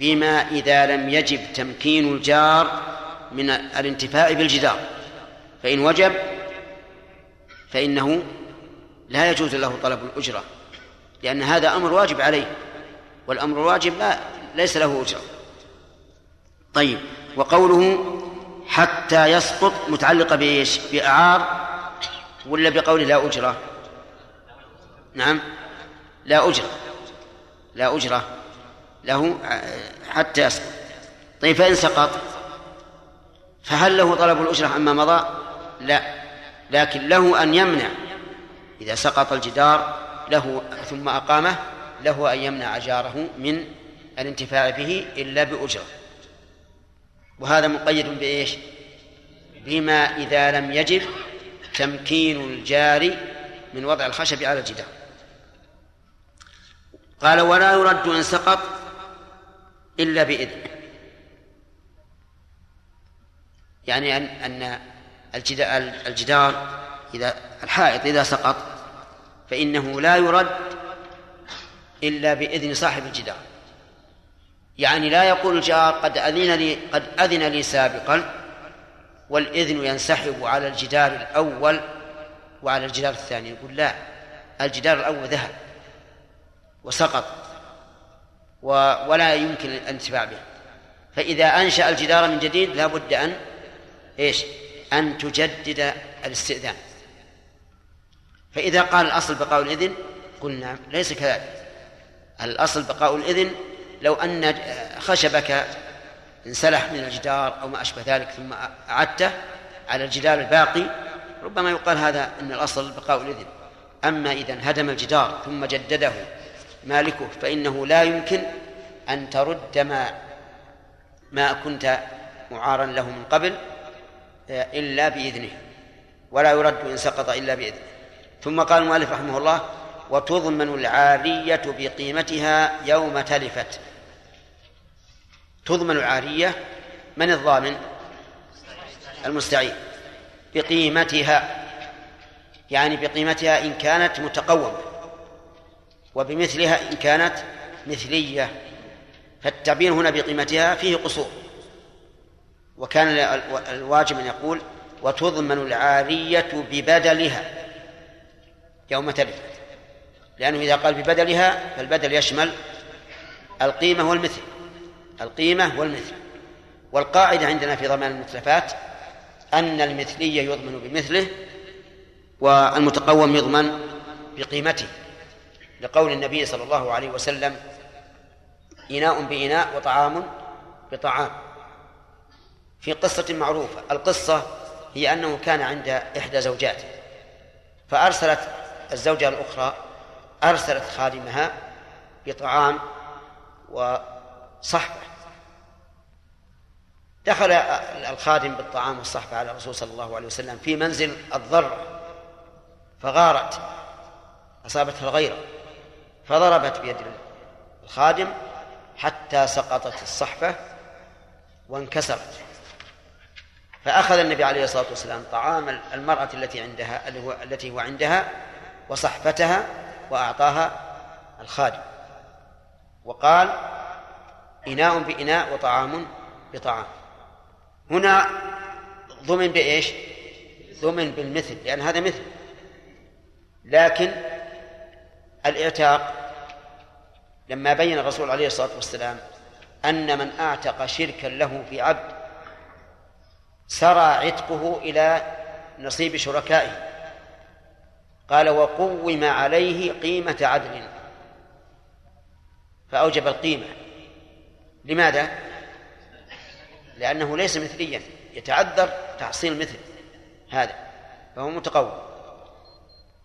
S1: بما إذا لم يجب تمكين الجار من الانتفاع بالجدار فإن وجب فإنه لا يجوز له طلب الأجرة لأن هذا أمر واجب عليه والأمر الواجب لا ليس له أجرة طيب وقوله حتى يسقط متعلقة بإيش؟ بإعار ولا بقوله لا أجرة؟ نعم لا أجرة لا أجرة له حتى يسقط طيب فإن سقط فهل له طلب الأجرة عما مضى؟ لا. لكن له أن يمنع. إذا سقط الجدار له ثم أقامه له أن يمنع جاره من الانتفاع به إلا بأجرة. وهذا مقيد بإيش؟ بما إذا لم يجب تمكين الجار من وضع الخشب على الجدار. قال ولا يرد إن سقط إلا بإذن يعني أن أن الجدار إذا الحائط إذا سقط فإنه لا يرد إلا بإذن صاحب الجدار. يعني لا يقول الجار قد أذن لي قد أذن لي سابقا والإذن ينسحب على الجدار الأول وعلى الجدار الثاني. يقول لا الجدار الأول ذهب وسقط. ولا يمكن الانتفاع به. فإذا أنشأ الجدار من جديد لا بد أن إيش؟ أن تجدد الاستئذان. فإذا قال الأصل بقاء الإذن قلنا ليس كذلك. الأصل بقاء الإذن لو أن خشبك انسلح من الجدار أو ما أشبه ذلك ثم أعدته على الجدار الباقي ربما يقال هذا أن الأصل بقاء الإذن. أما إذا هدم الجدار ثم جدده مالكه فإنه لا يمكن أن ترد ما ما كنت معارا له من قبل إلا بإذنه ولا يرد إن سقط إلا بإذنه. ثم قال المؤلف رحمه الله وتضمن العارية بقيمتها يوم تلفت. تضمن العارية من الضامن؟ المستعين. بقيمتها يعني بقيمتها إن كانت متقومة. وبمثلها إن كانت مثلية فالتعبير هنا بقيمتها فيه قصور. وكان الواجب أن يقول وتضمن العارية ببدلها يوم تلفت لأنه إذا قال ببدلها فالبدل يشمل القيمة والمثل. القيمة والمثل. والقاعدة عندنا في ضمان المتلفات أن المثلي يضمن بمثله والمتقوم يضمن بقيمته. لقول النبي صلى الله عليه وسلم إناء بإناء وطعام بطعام. في قصة معروفة. القصة هي أنه كان عند إحدى زوجاته فأرسلت الزوجة الأخرى أرسلت خادمها بطعام وصحبة. دخل الخادم بالطعام والصحبة على الرسول صلى الله عليه وسلم في منزل الضرة فغارت أصابتها الغيرة. فضربت بيد الخادم حتى سقطت الصحفة وانكسرت. فأخذ النبي عليه الصلاة والسلام طعام المرأة التي عندها التي هو عندها وصحفتها وأعطاها الخادم. وقال إناء بإناء وطعام بطعام. هنا ضمن بإيش؟ ضمن بالمثل لأن هذا مثل. لكن الاعتاق لما بين الرسول عليه الصلاة والسلام أن من أعتق شركا له في عبد سرى عتقه إلى نصيب شركائه. قال وقوم عليه قيمة عدل. فأوجب القيمة. لماذا؟ لأنه ليس مثليا. يتعذر تحصيل مثل هذا فهو متقوم.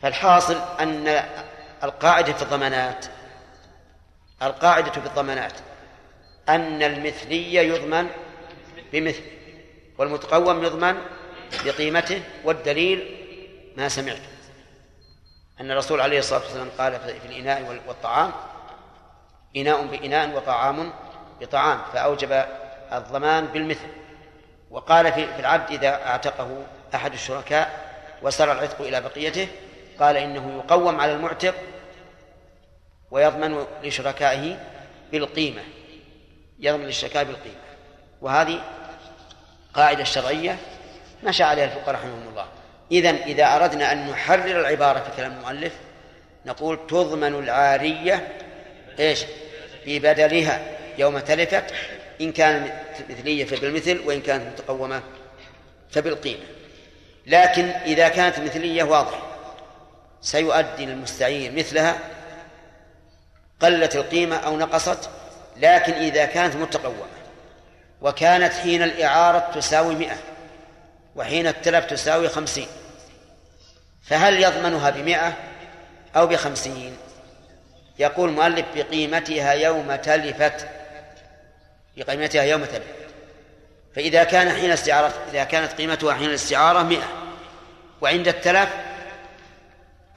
S1: فالحاصل أن القاعدة في الضمانات القاعدة في الضمانات. أن المثلي يضمن بمثل والمتقوم يضمن بقيمته والدليل ما سمعت. أن الرسول عليه الصلاة والسلام قال في الإناء والطعام إناء بإناء وطعام بطعام فأوجب الضمان بالمثل. وقال في العبد إذا أعتقه أحد الشركاء وسر العتق إلى بقيته قال إنه يقوم على المعتق ويضمن لشركائه بالقيمة يضمن للشركاء بالقيمة. وهذه قاعدة شرعية مشى عليها الفقهاء رحمهم الله. إذا إذا أردنا أن نحرر العبارة في كلام المؤلف نقول تضمن العارية إيش؟ ببدلها يوم تلفت إن كانت مثلية فبالمثل وإن كانت متقومة فبالقيمة. لكن إذا كانت مثلية واضح سيؤدي للمستعين مثلها قلت القيمة أو نقصت لكن إذا كانت متقومة. وكانت حين الإعارة تساوي مئة وحين التلف تساوي خمسين. فهل يضمنها بمئة أو بخمسين؟ يقول المؤلف بقيمتها يوم تلفت بقيمتها يوم تلفت. فإذا كان حين استعارة إذا كانت قيمتها حين الاستعارة مئة وعند التلف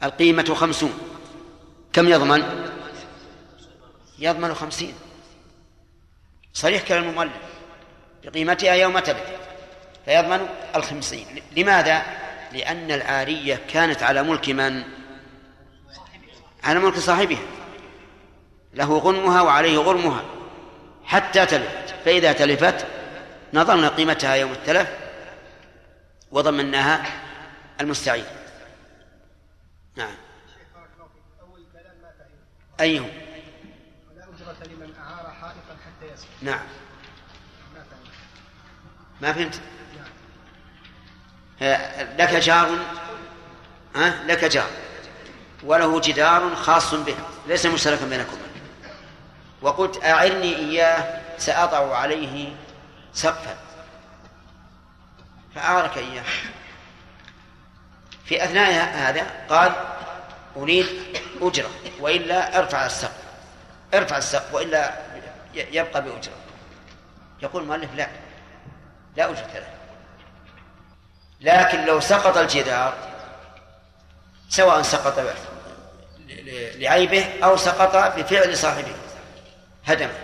S1: القيمة خمسون. كم يضمن؟ يضمن خمسين. صريح كلام المؤلف. بقيمتها يوم تلف فيضمن الخمسين. لماذا؟ لأن العارية كانت على ملك من؟ على ملك صاحبها. له غنمها وعليه غرمها. حتى تلفت. فإذا تلفت نظرنا قيمتها يوم التلف وضمناها المستعين. نعم. أيهم
S10: لا أجرة لمن أعار حائطا حتى يسكن
S1: نعم.
S10: ما فهمت.
S1: لك جار ها لك جار. وله جدار خاص به ليس مشتركا بينكما. وقلت أعرني إياه سأضع عليه سقفا. فأعرك إياه. في أثناء هذا قال أريد أجرة وإلا ارفع السقف. ارفع السقف وإلا يبقى بأجرة. يقول المؤلف لا لا أجرة له. لكن لو سقط الجدار سواء سقط لعيبه أو سقط بفعل صاحبه هدمه.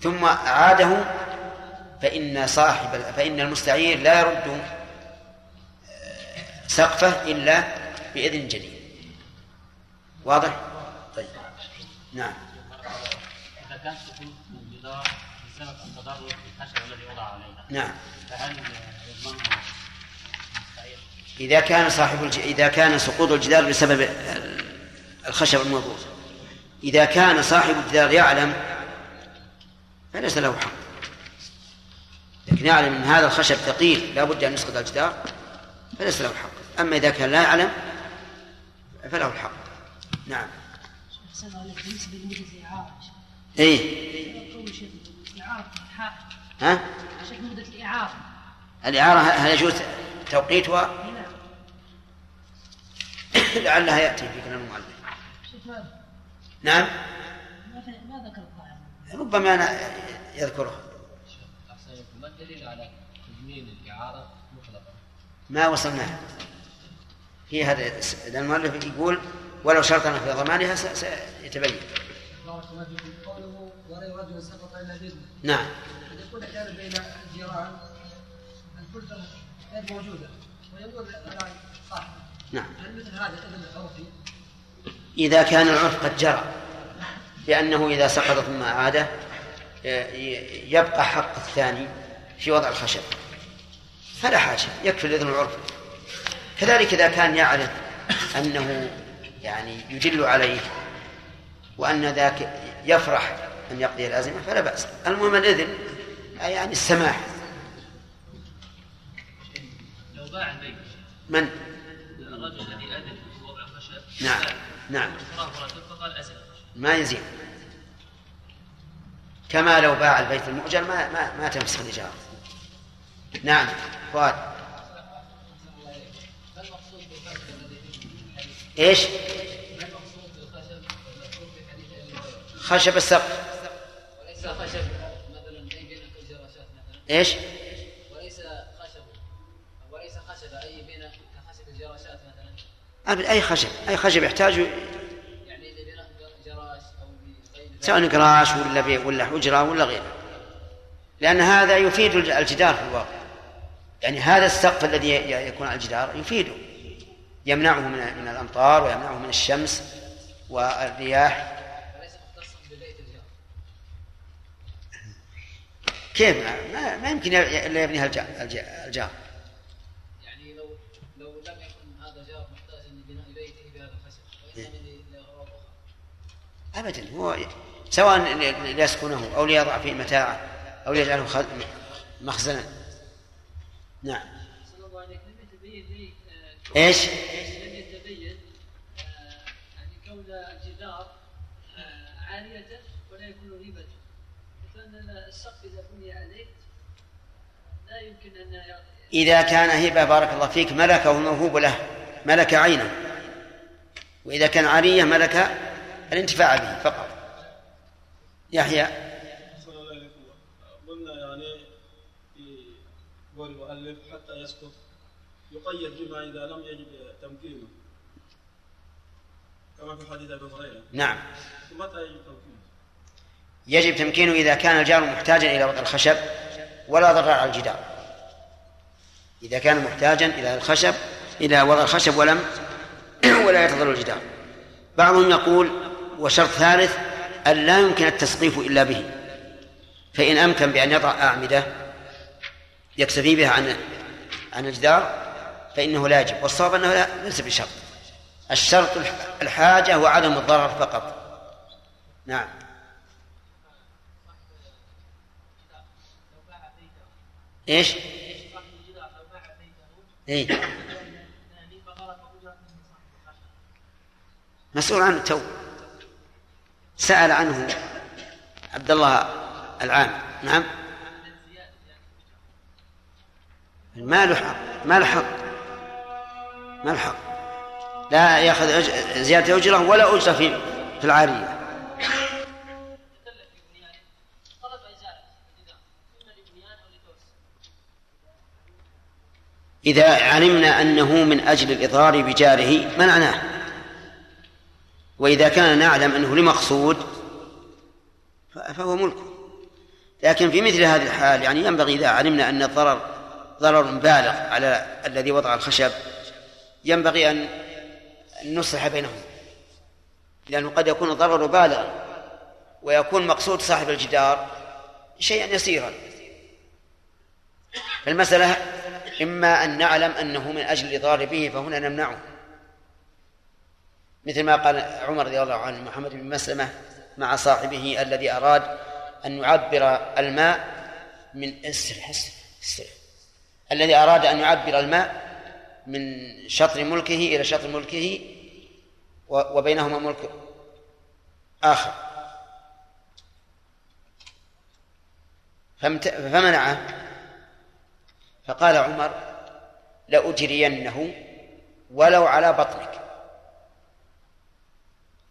S1: ثم أعاده فإن صاحب فإن المستعير لا يرد آه، سقفه إلا بإذن جديد واضح؟ طيب. نعم.
S14: كان سقوط الجدار بسبب التضرر بالخشب الذي وضع عليها
S1: نعم.
S14: فهل؟
S1: إذا كان صاحب الج... إذا كان سقوط الجدار بسبب ال- الخشب الموضوع إذا كان صاحب الجدار يعلم فليس له حق. لكن يعلم أن هذا الخشب ثقيل لا بد أن يسقط الجدار فليس له حق. أما إذا كان لا يعلم فله الحق. نعم.
S9: بالنسبة
S1: إيه ها
S9: مدة الإعارة
S1: الإعارة هل يجوز توقيتها
S9: نعم
S1: لعلها يأتي في كلام المؤلف؟ نعم
S9: ما ذكر
S1: ربما أنا يذكره
S13: أحسن عليكم. ما الدليل على تجميل الإعارة مطلقا؟
S1: ما وصلنا في هذا المؤلف يقول ولو شرطنا في ضمانها سيتبين
S15: بارك الله فيكم قوله ورأي رجل سقط إلى بإذنه
S1: نعم.
S15: إذا يكون كان بين الجيران الفرصة غير موجودة ويقول الآن صاحب.
S1: نعم.
S15: هل مثل هذا إذن عرفي؟
S1: إذا كان العرف قد جرى بأنه إذا سقط ثم أعادة ي- ي- يبقى حق الثاني في وضع الخشب. فلا حاجة يكفي الإذن العرفي كذلك إذا كان يعرف أنه يعني يدل عليه وأن ذاك يفرح أن يقضي الأزمة فلا بأس. المهم الإذن يعني السماح.
S7: لو باع البيت.
S1: من؟
S7: الرجل الذي أذن في وضع الخشب
S1: نعم نعم.
S7: فقال أزل
S1: ما يزيد كما لو باع البيت المؤجر ما ما ما تنفسخ الإجارة. نعم فؤاد.
S15: ما المقصود بالخشب؟ الذي فيه الحديث؟ إيش؟
S1: خشب السقف.
S15: خشب مثلا أي بين مثلا.
S1: إيش؟
S15: وليس خشب. وليس خشب أي بين كخشب الجراشات مثلا.
S1: أي خشب؟ أي خشب يحتاج؟
S15: يعني جراش أو.
S1: سواء قراش ولا بي ولا حجرة ولا غيره. لأن هذا يفيد الج- الجدار في الواقع. يعني هذا السقف الذي يكون على الجدار يفيده. يمنعه من من الأمطار ويمنعه من الشمس والرياح
S15: وليس مختصا ببيت الجار
S1: كيف؟ ما, ما, يمكن إلا يبنيها الجار, الج- الجار.
S15: يعني لو لو لم يكن هذا جار محتاجا لبناء بيته بهذا الخشب وإنما لأغراض أخرى.
S1: أبدا هو سواء ليسكنه أو ليضع فيه متاعه أو ليجعله مخزنا. نعم.
S4: صلى الله عليك لم يتبين لي آه،
S1: إيش؟
S4: لم يتبين آه، يعني كون الجدار آه، عالية ولا يكون ريبة فأن السقف إذا بني عليه لا يمكن أن ي-
S1: إذا كان هبة بارك الله فيك ملكه الموهوب له ملك عينه. وإذا كان عارية ملك الانتفاع به فقط. يحيى.
S16: قلنا يعني في قول المؤلف حتى يسقط يقيد بما إذا لم يجب تمكينه. كما في حديث أبي هريرة.
S1: نعم.
S16: متى يجب تمكينه؟
S1: يجب تمكينه إذا كان الجار محتاجا إلى وضع الخشب ولا ضرر على الجدار. إذا كان محتاجا إلى الخشب إلى وضع الخشب ولم [clears throat] ولا يتضرر الجدار. بعضهم يقول وشرط ثالث أن لا يمكن التسقيف إلا به. فإن أمكن بأن يضع أعمدة يكتفي بها عن عن الجدار فإنه لا يجب والصواب أنه لا ليس بشرط. الشرط الحاجة وعدم الضرر فقط. نعم. إيش؟ اي مسؤول عنه تو سأل عنه عبد الله العام. نعم. ما له حق. ما له حق. ما له حق. لا يأخذ زيادة أجرة ولا أجرة في في العارية. إذا علمنا أنه من أجل الإضرار بجاره منعناه وإذا كان نعلم أنه لمقصود فهو ملكه لكن في مثل هذه الحال يعني ينبغي إذا علمنا أن الضرر ضرر بالغ على الذي وضع الخشب ينبغي أن نصلح بينهم. لأنه قد يكون الضرر بالغا ويكون مقصود صاحب الجدار شيئا يسيرا. فالمسألة إما أن نعلم أنه من أجل الإضرار به فهنا نمنعه. مثل ما قال عمر رضي الله عنه محمد بن مسلمة مع صاحبه الذي أراد أن يعبر الماء من اسر اسر الذي أراد أن يعبر الماء من شطر ملكه إلى شطر ملكه وبينهما ملك آخر. فمنعه فقال عمر لأجرينه ولو على بطنك.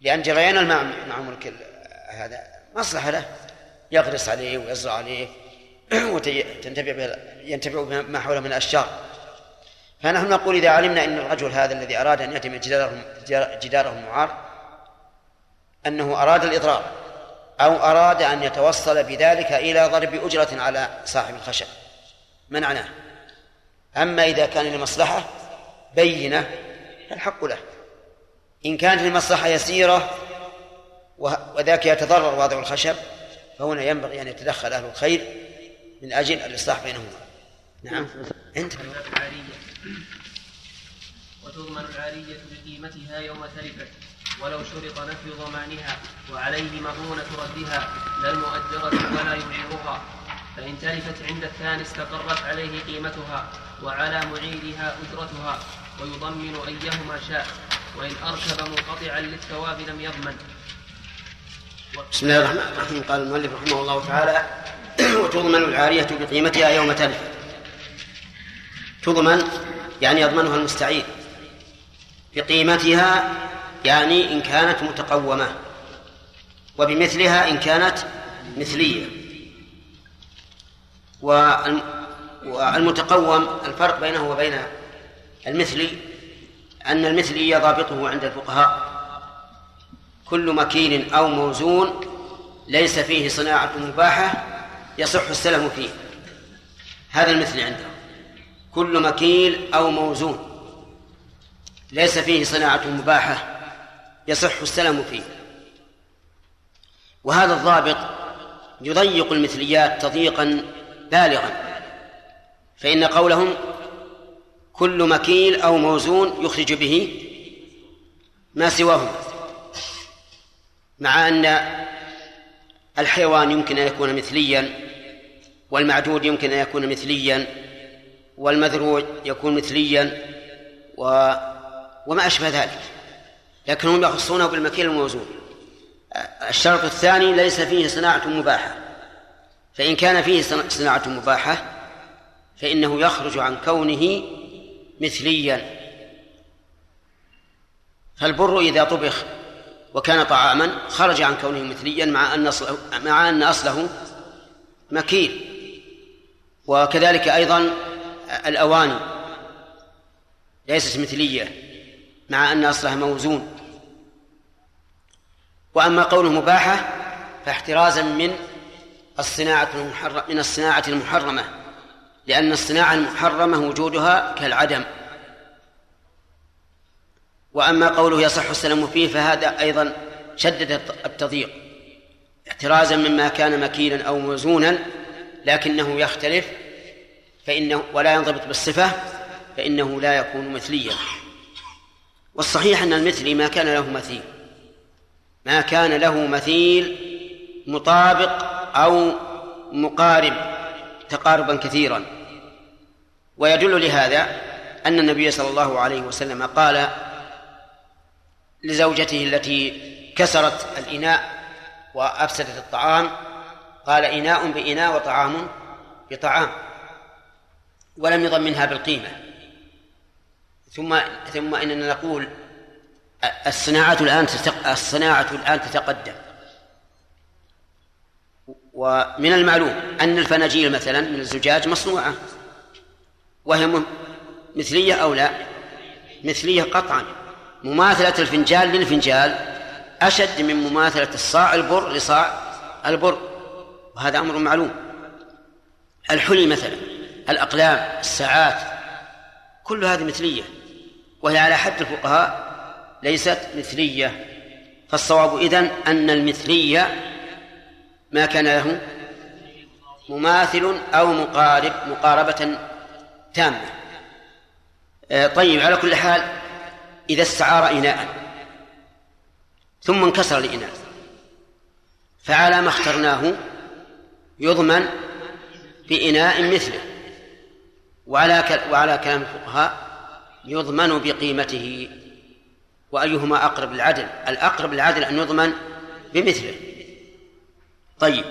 S1: لأن جريان الماء مع ملك هذا مصلحة له. يغرس عليه ويزرع عليه [clears throat] وتنتفع به ينتفع بما حوله من الأشجار. فنحن نقول إذا علمنا أن الرجل هذا الذي أراد أن يهدم جداره جداره المعار أنه أراد الإضرار أو أراد أن يتوصل بذلك إلى ضرب أجرة على صاحب الخشب. منعناه أما إذا كان لمصلحة بينة فالحق له. إن كانت المصلحة يسيرة وذاك يتضرر واضع الخشب فهنا ينبغي أن يتدخل أهل الخير من أجل الإصلاح بينهما. نعم. أنت.
S7: وتضمن العارية بقيمتها يوم تلفت. ولو شرط نفي ضمانها وعليه مضونة ردها لا المؤجرة ولا يعيرها. فإن تلفت عند الثاني استقرت عليه قيمتها. وعلى معيدها أجرتها ويضمن أيهما شاء وإن أركب منقطعا للثواب لم يضمن.
S1: بسم الله الرحمن الرحيم. قال المؤلف رحمه الله تعالى وتضمن العارية بقيمتها يوم تلف. تضمن يعني يضمنها المستعير. بقيمتها يعني إن كانت متقومة وبمثلها إن كانت مثلية. والمتقوم الفرق بينه وبين المثلي أن المثلي ضابطه عند الفقهاء. كل مكيل أو موزون ليس فيه صناعة مباحة يصح السلم فيه. هذا المثل عنده. كل مكيل أو موزون ليس فيه صناعة مباحة يصح السلم فيه. وهذا الضابط يضيق المثليات تضييقا بالغا. فإن قولهم كل مكيل أو موزون يخرج به ما سواه مع أن الحيوان يمكن أن يكون مثليا والمعدود يمكن أن يكون مثليا والمذروع يكون مثليا و وما أشبه ذلك. لكنهم يخصونه بالمكيل الموزون الشرط الثاني ليس فيه صناعة مباحة. فإن كان فيه صناعة مباحة فإنه يخرج عن كونه مثليا. فالبر إذا طبخ وكان طعاما خرج عن كونه مثليا مع أن أصله مع أن أصله مكيل وكذلك أيضا الأواني ليست مثلية مع أن أصلها موزون. وأما قوله مباحة فاحترازا من الصناعة من الصناعة المحرمة. لأن الصناعة المحرمة وجودها كالعدم. وأما قوله يصح السلام فيه فهذا أيضا شدد التضييق احترازا مما كان مكيلا أو موزونا لكنه يختلف فإنه ولا ينضبط بالصفة فإنه لا يكون مثليا. والصحيح أن المثلي ما كان له مثيل ما كان له مثيل مطابق أو مقارب. تقاربا كثيرا. ويدل لهذا أن النبي صلى الله عليه وسلم قال لزوجته التي كسرت الإناء وأفسدت الطعام قال إناء بإناء وطعام بطعام ولم يضمنها بالقيمة. ثم ثم إننا نقول الصناعة الآن الصناعة الآن تتقدم. ومن المعلوم أن الفناجيل مثلا من الزجاج مصنوعة. وهي مثلية أو لا؟ مثلية قطعا. مماثلة الفنجال للفنجال أشد من مماثلة الصاع البر لصاع البر. وهذا أمر معلوم. الحلي مثلا الأقلام الساعات كل هذه مثلية. وهي على حد الفقهاء ليست مثلية. فالصواب إذن أن المثلية ما كان له مماثل أو مقارب مقاربة تامة. آه، طيب على كل حال إذا استعار إناء ثم انكسر الإناء فعلى ما اخترناه يضمن بإناء مثله وعلى وعلى كلام الفقهاء يضمن بقيمته وأيهما أقرب للعدل الأقرب للعدل أن يضمن بمثله. طيب.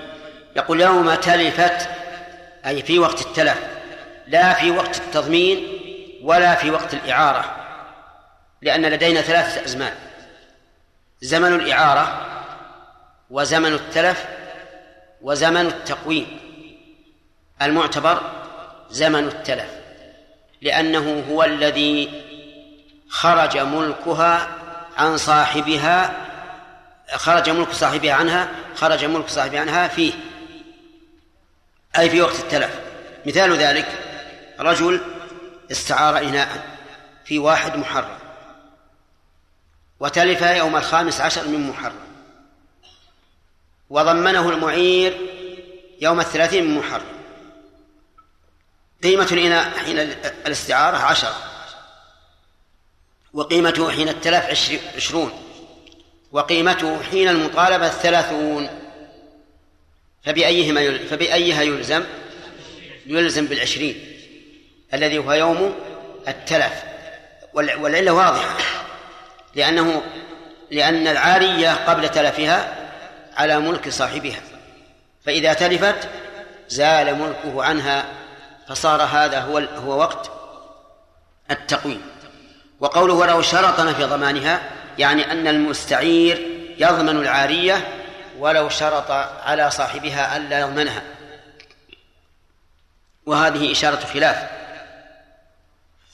S1: يقول يوم تلفت أي في وقت التلف لا في وقت التضمين ولا في وقت الإعارة لأن لدينا ثلاثة أزمان. زمن الإعارة وزمن التلف وزمن التقويم. المعتبر زمن التلف لأنه هو الذي خرج ملكها عن صاحبها خرج ملك صاحبها عنها خرج ملك صاحبها عنها فيه. أي في وقت التلف. مثال ذلك رجل استعار إناء في واحد محرم. وتلف يوم الخامس عشر من محرم. وضمنه المعير يوم الثلاثين من محرم. قيمة الإناء حين الاستعارة عشرة. وقيمته حين التلف عشرون وقيمته حين المطالبة ثلاثون فبأيهما. فبأيها يلزم؟ يلزم بالعشرين الذي هو يوم التلف. والعلة واضحة لأنه لأن العارية قبل تلفها على ملك صاحبها. فإذا تلفت زال ملكه عنها فصار هذا هو هو وقت التقويم. وقوله ولو شرطنا في ضمانها يعني أن المستعير يضمن العارية ولو شرط على صاحبها ألا يضمنها. وهذه إشارة خلاف.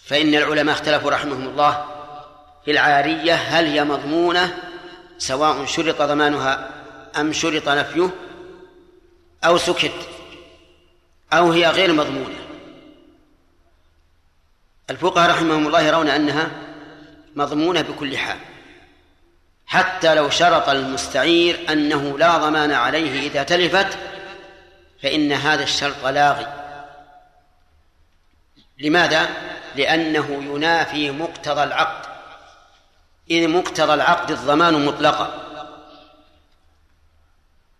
S1: فإن العلماء اختلفوا رحمهم الله في العارية هل هي مضمونة سواء شرط ضمانها أم شرط نفيه أو سكت أو هي غير مضمونة. الفقهاء رحمهم الله يرون أنها مضمونة بكل حال. حتى لو شرط المستعير أنه لا ضمان عليه إذا تلفت فإن هذا الشرط لاغي. لماذا؟ لأنه ينافي مقتضى العقد. إذ مقتضى العقد الضمان مطلقا.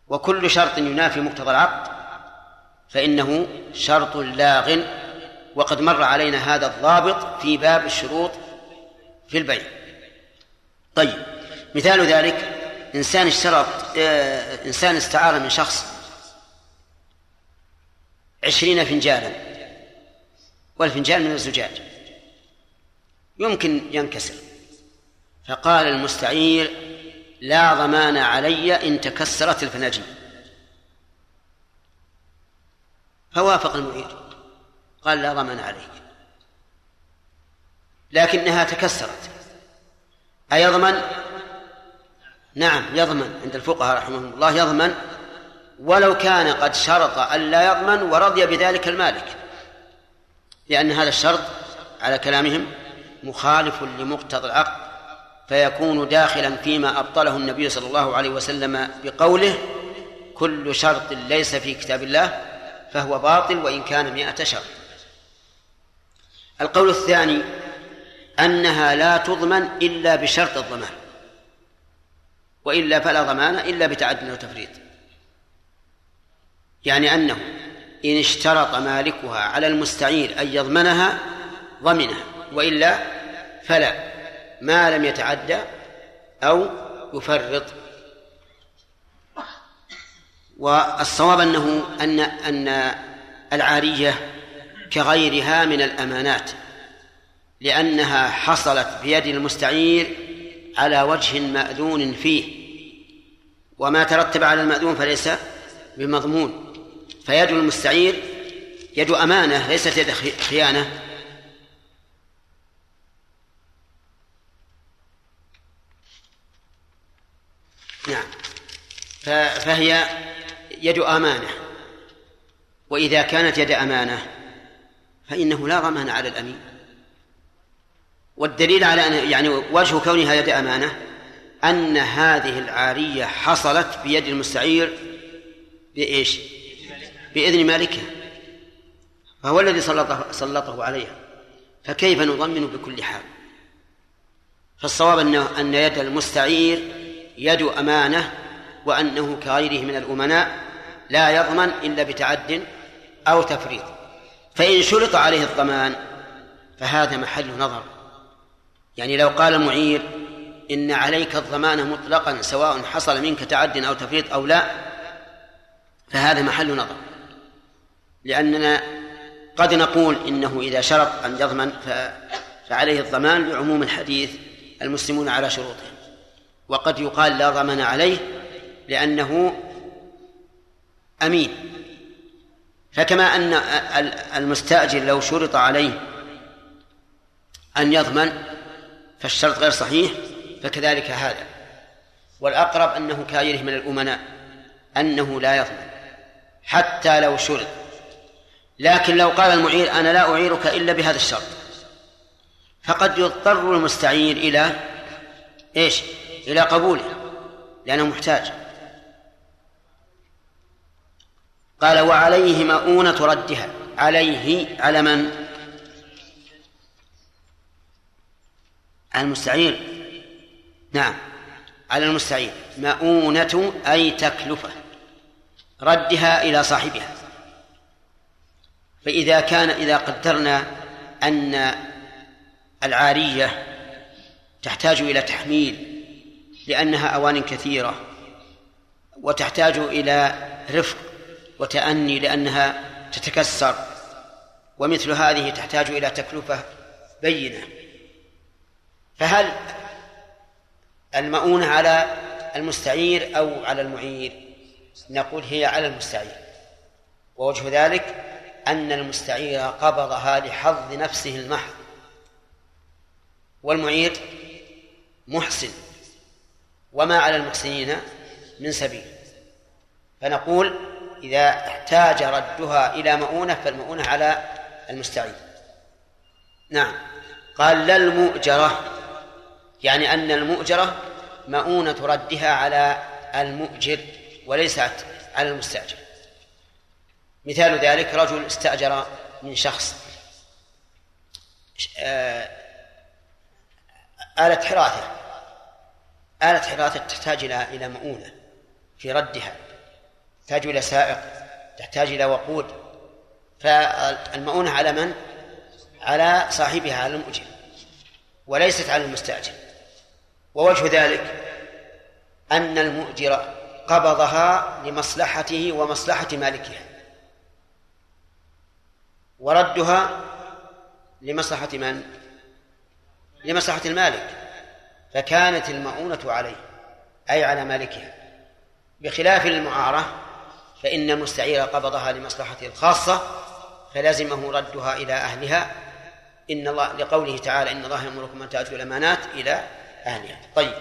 S1: وكل شرط ينافي مقتضى العقد فإنه شرط لاغ. وقد مر علينا هذا الضابط في باب الشروط في البيع. طيب. مثال ذلك إنسان اشترط إنسان استعار من شخص عشرين فنجانا والفنجان من الزجاج. يمكن ينكسر. فقال المستعير لا ضمان علي إن تكسرت الفناجين. فوافق المعير. قال لا ضمان عليك. لكنها تكسرت. أيضمن؟ نعم يضمن عند الفقهاء رحمهم الله يضمن ولو كان قد شرط ألا يضمن ورضي بذلك المالك لأن هذا الشرط على كلامهم مخالف لمقتضى العقد فيكون داخلا فيما أبطله النبي صلى الله عليه وسلم بقوله كل شرط ليس في كتاب الله فهو باطل وإن كان مئة شرط. القول الثاني أنها لا تضمن إلا بشرط الضمان. وإلا فلا ضمان إلا بتعد وتفريط. يعني أنه إن اشترط مالكها على المستعير أن يضمنها ضمنها وإلا فلا ما لم يتعدى أو يفرط. والصواب أنه أن أن العارية كغيرها من الأمانات لأنها حصلت بيد المستعير على وجه مأذون فيه وما ترتب على المأذون فليس بمضمون. فيد المستعير يد أمانة ليست يد خيانة. نعم. فهي يد أمانة. وإذا كانت يد أمانة فإنه لا ضمان على الأمين. والدليل على أن يعني وجه كونها يد أمانة أن هذه العارية حصلت بيد المستعير بإيش؟ بإذن مالكه. فهو الذي سلطه, سلطه عليها. فكيف نضمن بكل حال؟ فالصواب أنه أن يد المستعير يد أمانة وأنه كغيره من الأمناء لا يضمن إلا بتعد أو تفريط. فإن شرط عليه الضمان فهذا محل نظر. يعني لو قال المعير إن عليك الضمان مطلقا سواء حصل منك تعد أو تفريط أو لا فهذا محل نظر. لأننا قد نقول إنه إذا شرط أن يضمن فعليه الضمان لعموم الحديث المسلمون على شروطهم. وقد يقال لا ضمان عليه لأنه أمين. فكما أن المستأجر لو شرط عليه أن يضمن فالشرط غير صحيح فكذلك هذا. والأقرب أنه كغيره من الأمناء أنه لا يضمن حتى لو شرط. لكن لو قال المعير أنا لا أعيرك إلا بهذا الشرط. فقد يضطر المستعير إلى إيش؟ إلى قبوله لأنه محتاج. قال وعليه مؤونة ردها. عليه على من؟ المستعير. نعم. على المستعير. مؤونة أي تكلفة. ردها إلى صاحبها. فإذا كان إذا قدرنا أن العارية تحتاج إلى تحميل لأنها أوان كثيرة وتحتاج إلى رفق وتأني لأنها تتكسر ومثل هذه تحتاج إلى تكلفة بينة. فهل المؤونة على المستعير أو على المعير؟ نقول هي على المستعير. ووجه ذلك أن المستعير قبضها لحظ نفسه المحض. والمعير محسن. وما على المحسنين من سبيل. فنقول إذا احتاج ردها إلى مؤونة فالمؤونة على المستعين نعم. قال لا المؤجرة. يعني أن المؤجرة مؤونة ردها على المؤجر وليست على المستأجر. مثال ذلك رجل استأجر من شخص آه، آلة حراثة آلة حراثة تحتاج إلى إلى مؤونة في ردها تحتاج إلى سائق تحتاج إلى وقود. فالمؤونة على من؟ على صاحبها على المؤجر وليست على المستأجر. ووجه ذلك أن المؤجر قبضها لمصلحته ومصلحة مالكها وردها لمصلحة من؟ لمصلحة المالك فكانت المؤونة عليه أي على مالكها بخلاف المعارة فإن المستعير قبضها لمصلحته الخاصة فلزمه ردها إلى أهلها إن الله لقوله تعالى إن الله يأمركم أن تأتوا الأمانات إلى أهلها طيب.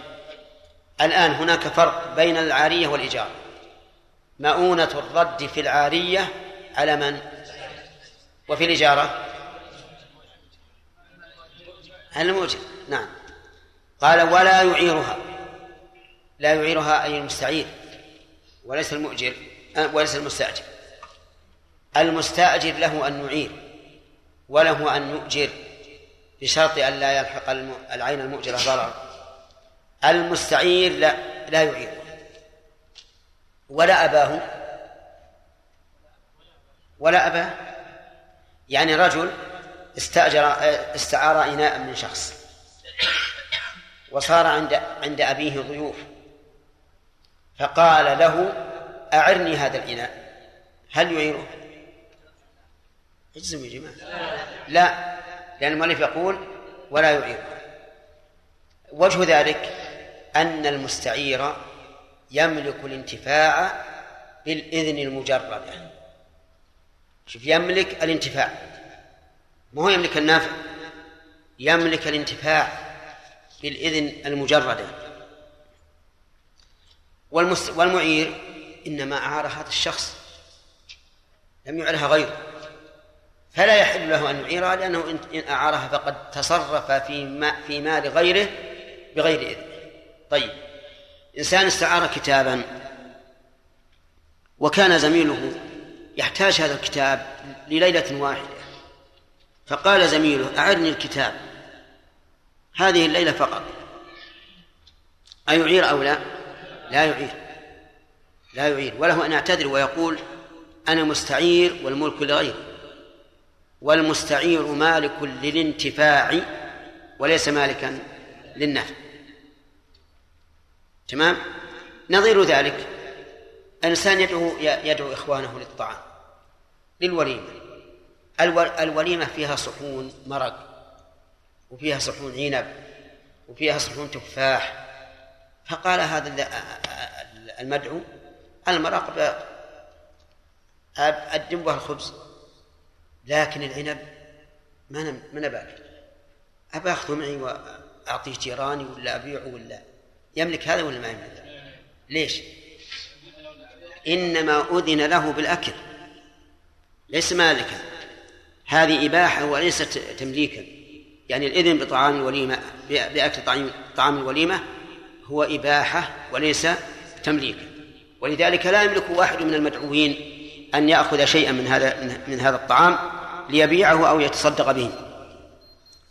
S1: الآن هناك فرق بين العارية والإيجار. مؤونة الرد في العارية على من؟ وفي الإجارة الموجب. نعم. قال ولا يعيرها. لا يعيرها أي المستعير. وليس المؤجر. أه، وليس المستأجر. المستأجر له أن يعير. وله أن يؤجر. بشرط أن لا يلحق العين المؤجرة ضرر المستعير لا لا يعيره ولا أباه. ولا أباه. يعني رجل استأجر استعار إناء من شخص. وصار عند عند أبيه ضيوف. فقال له أعرني هذا الإناء. هل يعيره؟ اجزم يا جماعة. لا لأن المؤلف يقول ولا يعيره. وجه ذلك أن المستعير يملك الانتفاع بالإذن المجردة شوف يملك الانتفاع. ما هو يملك النافع؟ يملك الانتفاع بالإذن المجردة والمست... والمعير إنما أعار هذا الشخص. لم يعرها غيره. فلا يحل له أن يعيرها لأنه إن أعارها فقد تصرف في, ما في مال غيره بغير إذن طيب. إنسان استعار كتابا وكان زميله يحتاج هذا الكتاب لليلة واحدة فقال زميله أعرني الكتاب هذه الليلة فقط. أيعير أو لا؟ لا يعير لا يعير. وله أن يعتذر ويقول أنا مستعير والملك لغيري والمستعير مالك للانتفاع وليس مالكا للنفع. تمام؟ نظير ذلك. الإنسان يدعو يدعو إخوانه للطعام للوليمة. الوليمة فيها صحون مرق وفيها صحون عنب وفيها صحون تفاح. فقال هذا المدعو المرق أقدم بها الخبز لكن العنب ما ما أبى أخذه معي وأعطيه جيراني ولا أبيعه ولا يملك هذا ولا ما يملك؟ ليش؟ إنما أذن له بالأكل. ليس مالكا. هذه إباحة وليست تمليكا. يعني الإذن بطعام الوليمة بأكل طعام طعام الوليمة هو إباحة وليس تمليكا. ولذلك لا يملك واحد من المدعوين أن يأخذ شيئا من هذا من هذا الطعام ليبيعه أو يتصدق به.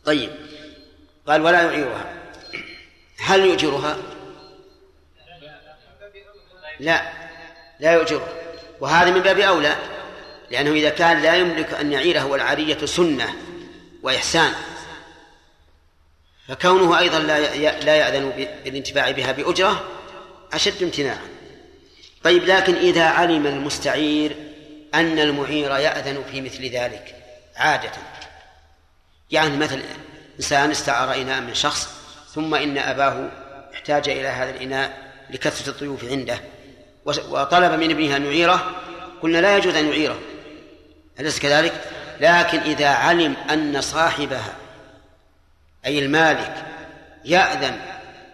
S1: طيب. قال ولا يعيرها. هل يؤجرها لا لا يؤجرها وهذا من باب أولى لأنه إذا كان لا يملك أن يعيرها والعارية سنة وإحسان فكونه أيضا لا لا يأذن بالانتفاع بها بأجرة أشد امتناعا. طيب لكن إذا علم المستعير أن المعير يأذن في مثل ذلك عادة. يعني مثل إنسان استعار إناء من شخص ثم إن أباه احتاج إلى هذا الإناء لكثرة الضيوف عنده. وطلب من ابنه أن يعيره. قلنا لا يجوز أن يعيره. أليس كذلك؟ لكن إذا علم أن صاحبها أي المالك يأذن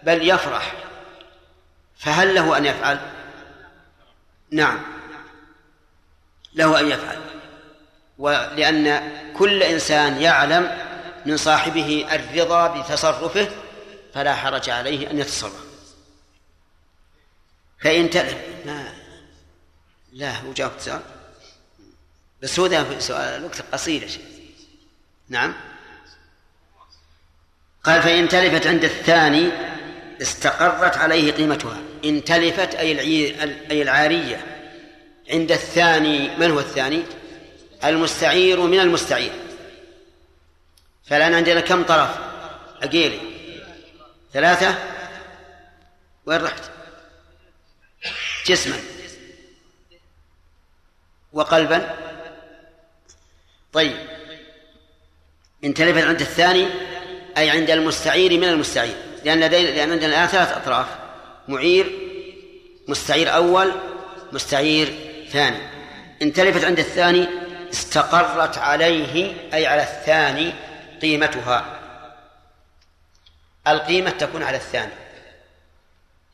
S1: بل يفرح فهل له أن يفعل؟ نعم. له أن يفعل. ولأن كل إنسان يعلم من صاحبه الرضا بتصرفه فلا حرج عليه أن يتصرف. فإن تلف لا. لا هو جاوب سؤال. بس هو ذا سؤال الوقت قصير نعم. قال فإن تلفت عند الثاني استقرت عليه قيمتها. إن تلفت أي أي العارية. عند الثاني من هو الثاني؟ المستعير من المستعير. فالآن عندنا كم طرف؟ أقيلي. ثلاثة؟ وين رحت؟ جسما وقلبا. طيب إن تلفت عند الثاني أي عند المستعير من المستعير لأن لأن عندنا الآن ثلاث أطراف معير مستعير أول مستعير ثاني. إن تلفت عند الثاني استقرت عليه أي على الثاني قيمتها. القيمة تكون على الثاني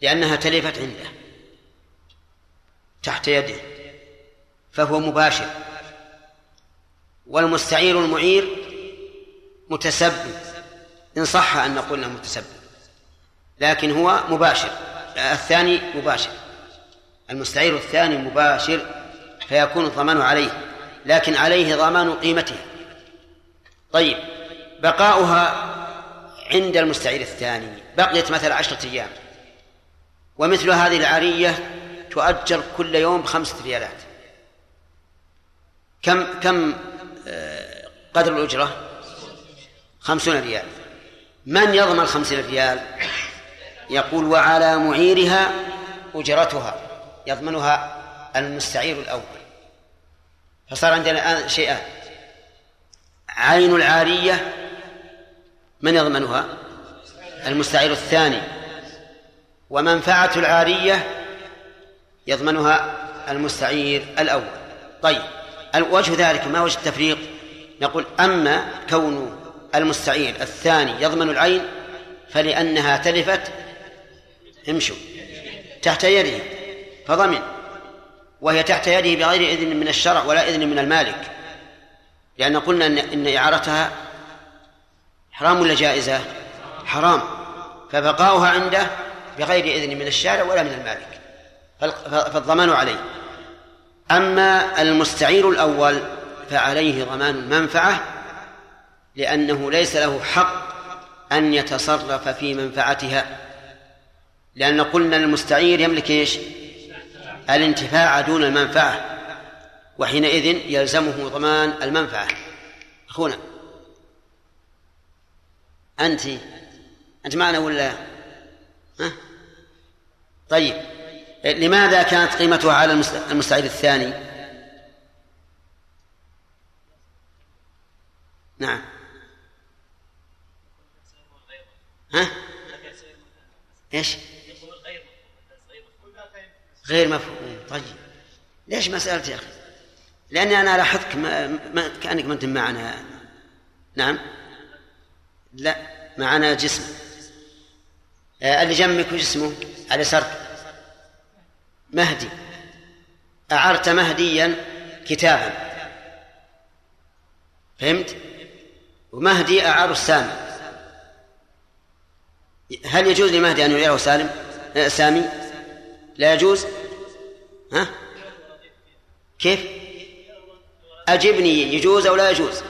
S1: لأنها تلفت عنده. تحت يده فهو مباشر. والمستعير المعير متسبب. إن صح أن نقول أنه متسبب. لكن هو مباشر. الثاني مباشر. المستعير الثاني مباشر فيكون الضمان عليه لكن عليه ضمان قيمته. طيب بقاؤها عند المستعير الثاني. بقيت مثلا عشرة أيام. ومثل هذه العارية تؤجر كل يوم بخمسة ريالات. كم كم آه، قدر الأجرة؟ خمسون ريال. من يضمن خمسين ريال؟ يقول وعلى معيرها أجرتها. يضمنها المستعير الأول. فصار عندنا الآن شيئان. عين العارية من يضمنها؟ المستعير الثاني. ومنفعة العارية يضمنها المستعير الأول. طيب وجه ذلك ما وجه التفريق؟ نقول أما كون المستعير الثاني يضمن العين فلأنها تلفت امشوا تحت يده فضمن وهي تحت يده بغير إذن من الشرع ولا إذن من المالك. لأن قلنا إن, إن إعارتها حرام ولا جائزة؟ حرام. فبقاؤها عنده بغير إذن من الشارع ولا من المالك. فالضمان عليه. أما المستعير الأول فعليه ضمان المنفعة لأنه ليس له حق أن يتصرف في منفعتها. لأن قلنا المستعير يملك إيش؟ الانتفاع دون المنفعة وحينئذ يلزمه ضمان المنفعة. أخونا أنت أنت معنا ولا؟ ها؟ طيب. لماذا كانت قيمتها على المستعير الثاني؟ نعم. ها؟ إيش؟ غير مفهوم. طيب. ليش ما سألت يا أخي؟ لأني أنا لاحظتك ما ما كأنك ما أنت معنا. نعم. لا معنا جسم. آه، اللي جنبك وش اسمه؟ على يسارك مهدي. أعرت مهديا كتابا. فهمت؟ ومهدي أعار السامي هل يجوز لمهدي أن يعيره سالم؟ آه، سامي؟ لا يجوز؟ ها؟ كيف؟ أجبني يجوز أو لا يجوز؟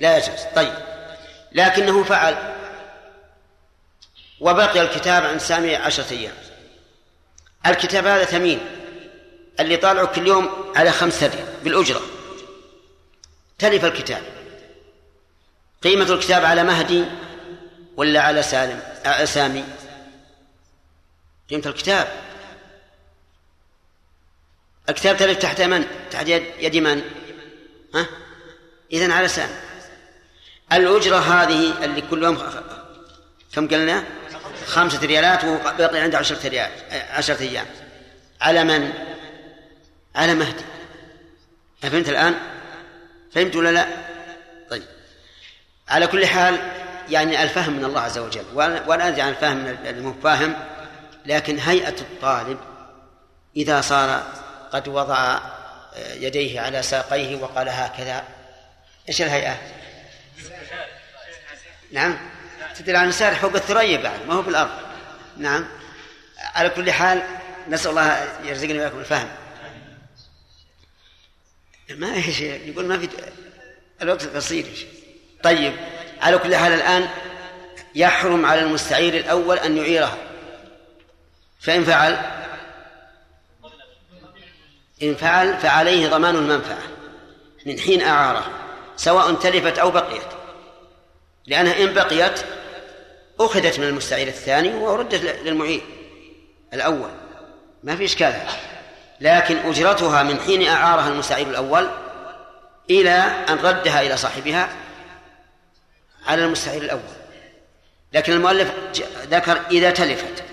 S1: لا يجوز. طيب. لكنه فعل. وبقي الكتاب عند سامي عشرة أيام. الكتاب هذا ثمين اللي طالعه كل يوم على خمسة ريال بالأجرة تلف الكتاب قيمة الكتاب على مهدي ولا على سالم آه، سامي قيمة الكتاب الكتاب تلف تحت من؟ تحت يد, من؟ ها؟ إذن على سامي الأجرة هذه اللي كل يوم كم قلنا؟ خمسة ريالات وبقي عنده عشرة ريال عشرة أيام على من؟ على مهدي أفهمت الآن؟ فهمت ولا لا؟ طيب على كل حال يعني الفهم من الله عز وجل وأنا أدري عن الفهم من المفاهم لكن هيئة الطالب إذا صار قد وضع يديه على ساقيه وقال هكذا إيش الهيئة؟ نعم تدل على الإنسان فوق الثريا بعد ما هو في الأرض نعم. على كل حال نسأل الله يرزقني وياكم الفهم. ما إيش يقول ما في الوقت قصير طيب على كل حال الآن يحرم على المستعير الأول أن يعيرها. فإن فعل إن فعل فعليه ضمان المنفعة. من حين أعاره سواء تلفت أو بقيت. لأنها إن بقيت أخذت من المستعير الثاني وردت للمعير الأول. ما في إشكال لكن أجرتها من حين أعارها المستعير الأول إلى أن ردها إلى صاحبها على المستعير الأول. لكن المؤلف ذكر إذا تلفت.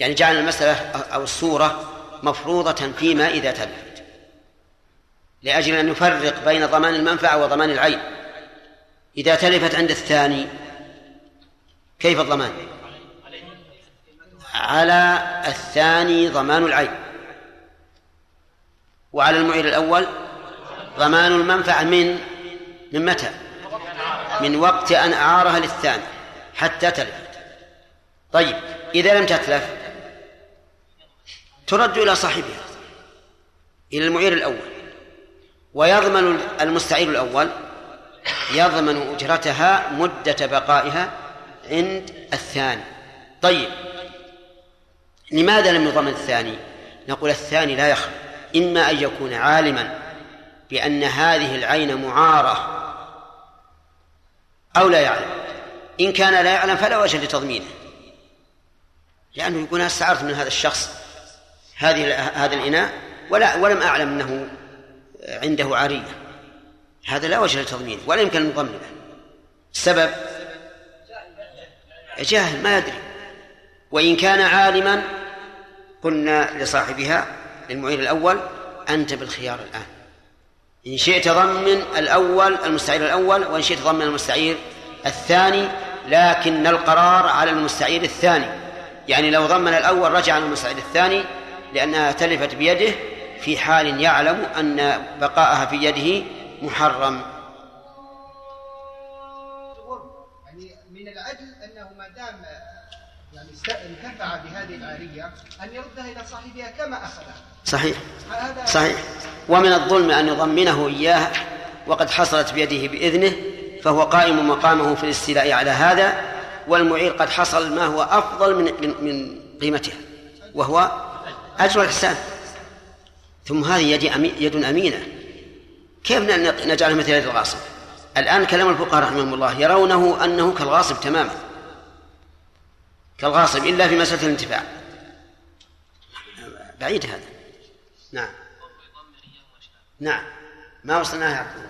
S1: يعني جعل المسألة أو الصورة مفروضة فيما إذا تلفت. لأجل أن نفرق بين ضمان المنفعة وضمان العين. إذا تلفت عند الثاني كيف الضمان؟ على الثاني ضمان العين. وعلى المعير الأول ضمان المنفعة من من متى؟ من وقت أن أعارها للثاني حتى تلفت طيب إذا لم تتلف ترد إلى صاحبها إلى المعير الأول. ويضمن المستعير الأول يضمن أجرتها مدة بقائها عند الثاني. طيب لماذا لم يضمن الثاني؟ نقول الثاني لا يخلو إما أن يكون عالما بأن هذه العين معارة أو لا يعلم. إن كان لا يعلم فلا وجه لتضمينه لأنه يكون استعرت من هذا الشخص هذه هذا الإناء ولا ولم أعلم أنه عنده عارية. هذا لا وجه لتضمينه ولا يمكن أن نضمنه السبب جاهل ما يدري. وإن كان عالما قلنا لصاحبها للمعير الأول أنت بالخيار الآن. إن شئت ضمن الأول المستعير الأول وإن شئت ضمن المستعير الثاني لكن القرار على المستعير الثاني. يعني لو ضمن الأول رجع على المستعير الثاني لأنها تلفت بيده في حال يعلم أن بقاءها في يده محرم.
S10: انتفع بهذه العارية أن يردها إلى صاحبها كما أخذها
S1: صحيح. صحيح. ومن الظلم أن يضمنه إياه وقد حصلت بيده بإذنه فهو قائم مقامه في الاستيلاء على هذا والمعير قد حصل ما هو أفضل من من, قيمتها وهو أجر الإحسان. ثم هذه يد, يد أمينة. كيف نجعلها مثل يد الغاصب؟ الآن كلام الفقهاء رحمهم الله يرونه أنه كالغاصب تماما. كالغاصب إلا في مسألة الانتفاع. بعيد هذا. نعم. نعم. ما وصلناها يعقوب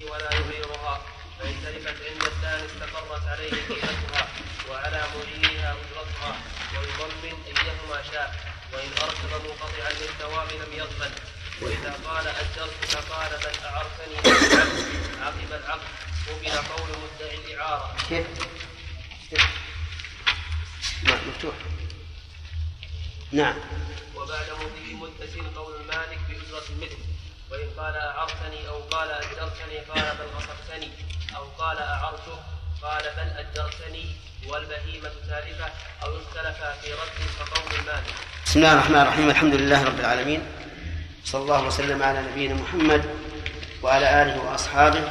S7: ولا يغيرها فإن تلفت عند الثاني استقرت عليه قيمتها وعلى معينها أجرتها ويضمن أيهما شاء وإن أرسل منقطعا للثواب لم يضمن وإذا قال أجرتك قال بل أعرتني عقب العقد قبل قول مدعي الإعارة.
S1: كيف؟ مفتوح. نعم.
S7: وبعد مضي متصل قول المالك بأجرة المثل وإن قال أعرتني أو قال أجرتني قال بل غصبتني أو قال أعرته قال بل أجرتني والبهيمة تالفة أو اختلفا في رد فقول المالك
S1: بسم الله الرحمن الرحيم الحمد لله رب العالمين. صلى الله وسلم على نبينا محمد وعلى آله وأصحابه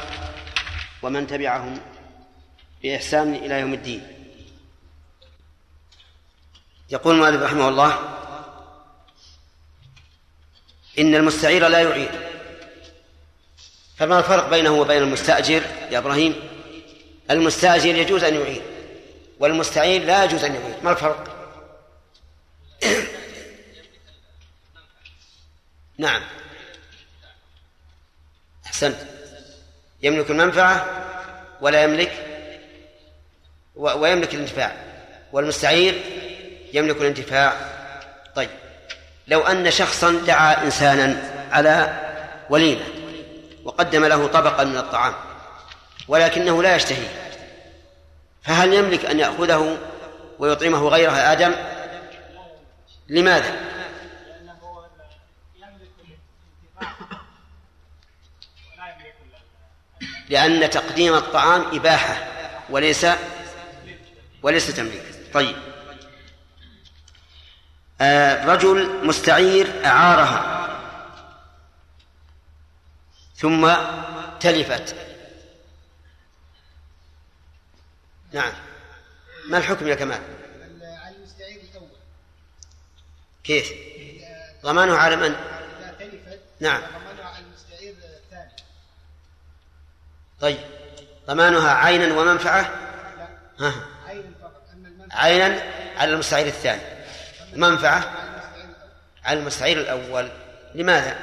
S1: ومن تبعهم بإحسان إلى يوم الدين. يقول المؤلف رحمه الله إن المستعير لا يعير. فما الفرق بينه وبين المستأجر يا إبراهيم؟ المستأجر يجوز أن يعير والمستعير لا يجوز أن يعير. ما الفرق؟ [coughs] نعم. أحسنت. يملك المنفعة ولا يملك ويملك الانتفاع. والمستعير يملك الانتفاع طيب. لو أن شخصا دعا إنسانا على وليمة وقدم له طبقا من الطعام ولكنه لا يشتهي فهل يملك أن يأخذه ويطعمه غيره آدم؟ لماذا؟ لأن تقديم الطعام إباحة وليس وليس تمليك. طيب. رجل مستعير أعارها. ثم تلفت. نعم. ما الحكم يا كمال؟
S10: على المستعير الأول
S1: كيف؟ ضمانه على من؟
S10: إذا تلفت
S1: نعم.
S10: على المستعير الثاني
S1: طيب. ضمانها عينا ومنفعة؟ ها.
S10: عين فقط. المنفعة؟
S1: عينا على المستعير الثاني. منفعة على المستعير الأول. لماذا؟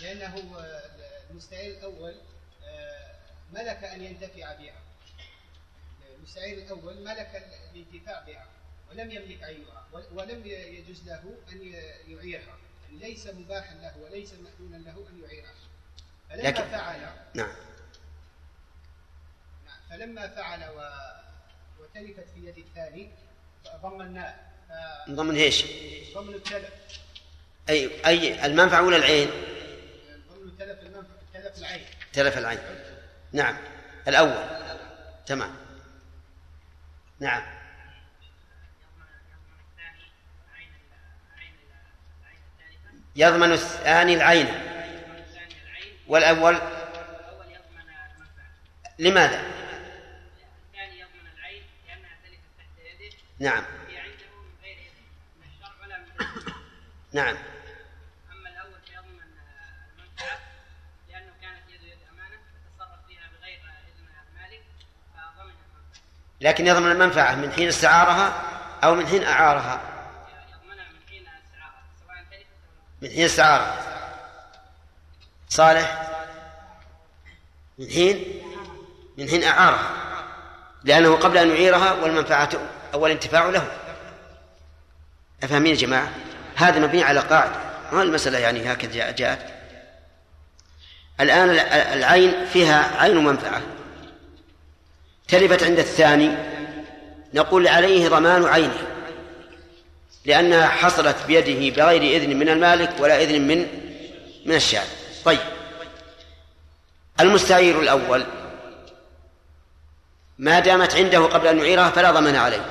S10: لأنه المستعير الأول آه، ملك أن ينتفع بها المستعير الأول ملك الانتفاع بها ولم يملك عينها ولم يجوز له أن يعيرها ليس مباحا له وليس مأذونا له أن يعيرها فلما
S1: لكن-
S10: فعل
S1: نعم.
S10: فلما فعل و... وتلفت في يد الثاني ضمناه ف-
S1: ضمن إيش؟
S10: ضمن التلف.
S1: أي أي المنفعة ولا العين؟
S10: ضمن تلف المنفعة تلف العين.
S1: تلف العين. نعم. الأول. تمام. نعم. يضمن الثاني العين. والأول؟ لماذا؟ نعم. نعم.
S6: أما الأول فيضمن المنفعة لأنه كانت يده يد أمانة فتصرف فيها بغير إذن المالك فضمن المنفعة.
S1: لكن يضمن المنفعة من حين استعارها أو من حين أعارها؟
S6: يضمنها من حين الاستعاره سواء تلفت
S1: من حين استعارها. صالح؟ من حين؟ من حين أعارها. لأنه قبل أن يعيرها والمنفعة أو الانتفاع له. أفهمين يا جماعة؟ هذا مبني على قاعدة. ما المسألة يعني هكذا جاءت؟ الآن العين فيها عين منفعة. تلفت عند الثاني. نقول عليه ضمان عينه. لأنها حصلت بيده بغير إذن من المالك ولا إذن من من الشارع. طيب. المستعير الأول. ما دامت عنده قبل أن يعيرها فلا ضمان عليه.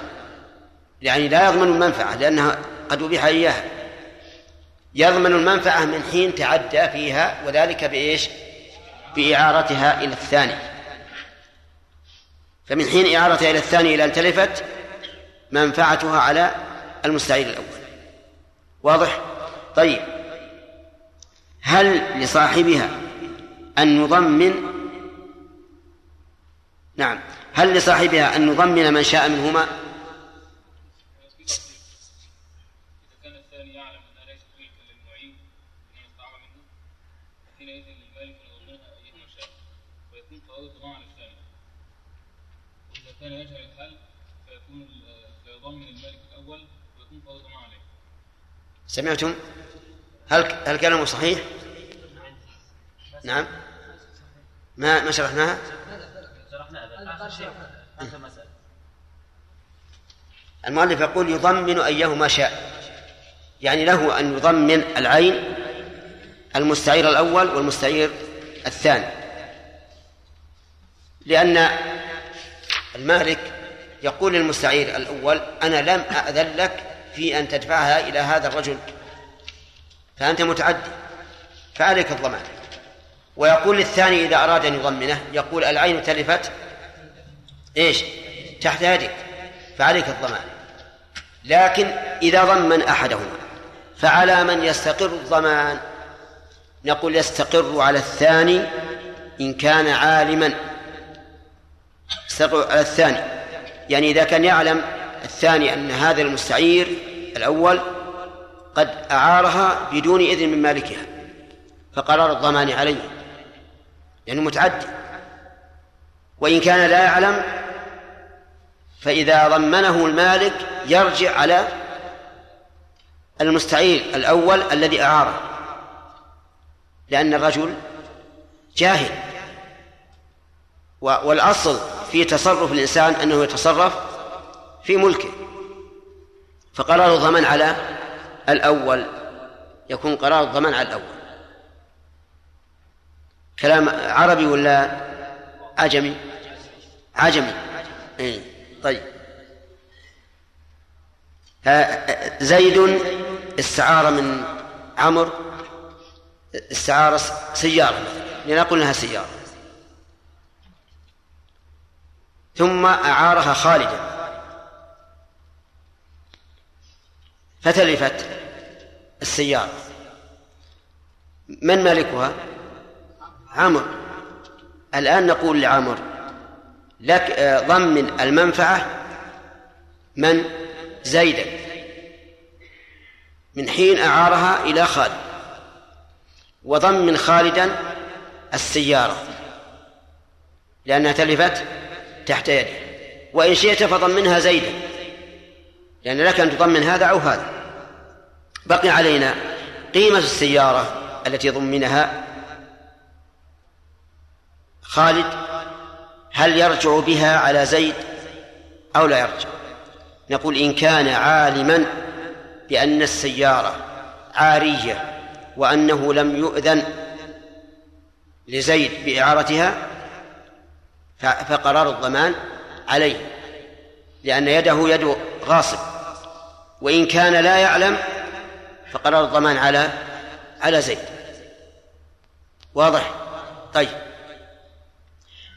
S1: يعني لا يضمن المنفعة لأنها قد أبيح إياها. يضمن المنفعة من حين تعدى فيها وذلك بإيش؟ بإعارتها إلى الثاني. فمن حين إعارتها إلى الثاني إلى أن تلفت منفعتها على المستعير الأول. واضح؟ طيب. هل لصاحبها أن يضمن؟ نعم. هل لصاحبها أن يضمن من شاء منهما
S17: إذا كان الثاني يعلم أنها ليست ملكا للمعين ومن استعار منه حينئذ للمالك أن يضمنها أيهما شاء ويكون فوائد الضمان على الثاني وإذا كان يجهل الحل فيكون ال- فيضمن المالك الأول ويكون فوائد الضمان عليه
S1: سمعتم؟ هل هل كلامه صحيح؟ نعم. ما ما شرحناها؟ المؤلف يقول يضمن أيهما شاء. يعني له أن يضمن العين المستعير الأول والمستعير الثاني. لأن المالك يقول للمستعير الأول أنا لم أأذن لك في أن تدفعها إلى هذا الرجل فأنت متعدي فعليك الضمان. ويقول للثاني إذا أراد أن يضمنه يقول العين تلفت إيش؟ تحت يدك فعليك الضمان. لكن إذا ضمن أحدهما فعلى من يستقر الضمان؟ نقول يستقر على الثاني إن كان عالما. يستقر على الثاني يعني إذا كان يعلم الثاني أن هذا المستعير الأول قد أعارها بدون إذن من مالكها فقرار الضمان عليه لأنه متعدي. وإن كان لا يعلم فإذا ضمنه المالك يرجع على المستعير الأول الذي أعاره لأن الرجل جاهل. والأصل في تصرف الإنسان أنه يتصرف في ملكه. فقرار الضمان على الأول يكون قرار الضمان على الأول. كلام عربي ولا عجمي عجمي إيه. طيب. زيد استعار من عمرو استعار سيارة لنقل لها سيارة. ثم أعارها خالدا. فتلفت السيارة. من مالكها؟ عمرو الآن نقول لعمرو لك ضمن المنفعة من؟ زيدا من حين أعارها إلى خالد. وضمن خالدا السيارة. لأنها تلفت تحت يده وإن شئت فضمنها زيدا لأن لك أن تضمن هذا أو هذا. بقي علينا قيمة السيارة التي ضمنها خالد هل يرجع بها على زيد أو لا يرجع؟ نقول إن كان عالما بأن السيارة عارية وأنه لم يؤذن لزيد بإعارتها فقرار الضمان عليه لأن يده يد غاصب وإن كان لا يعلم فقرار الضمان على على زيد. واضح؟ طيب.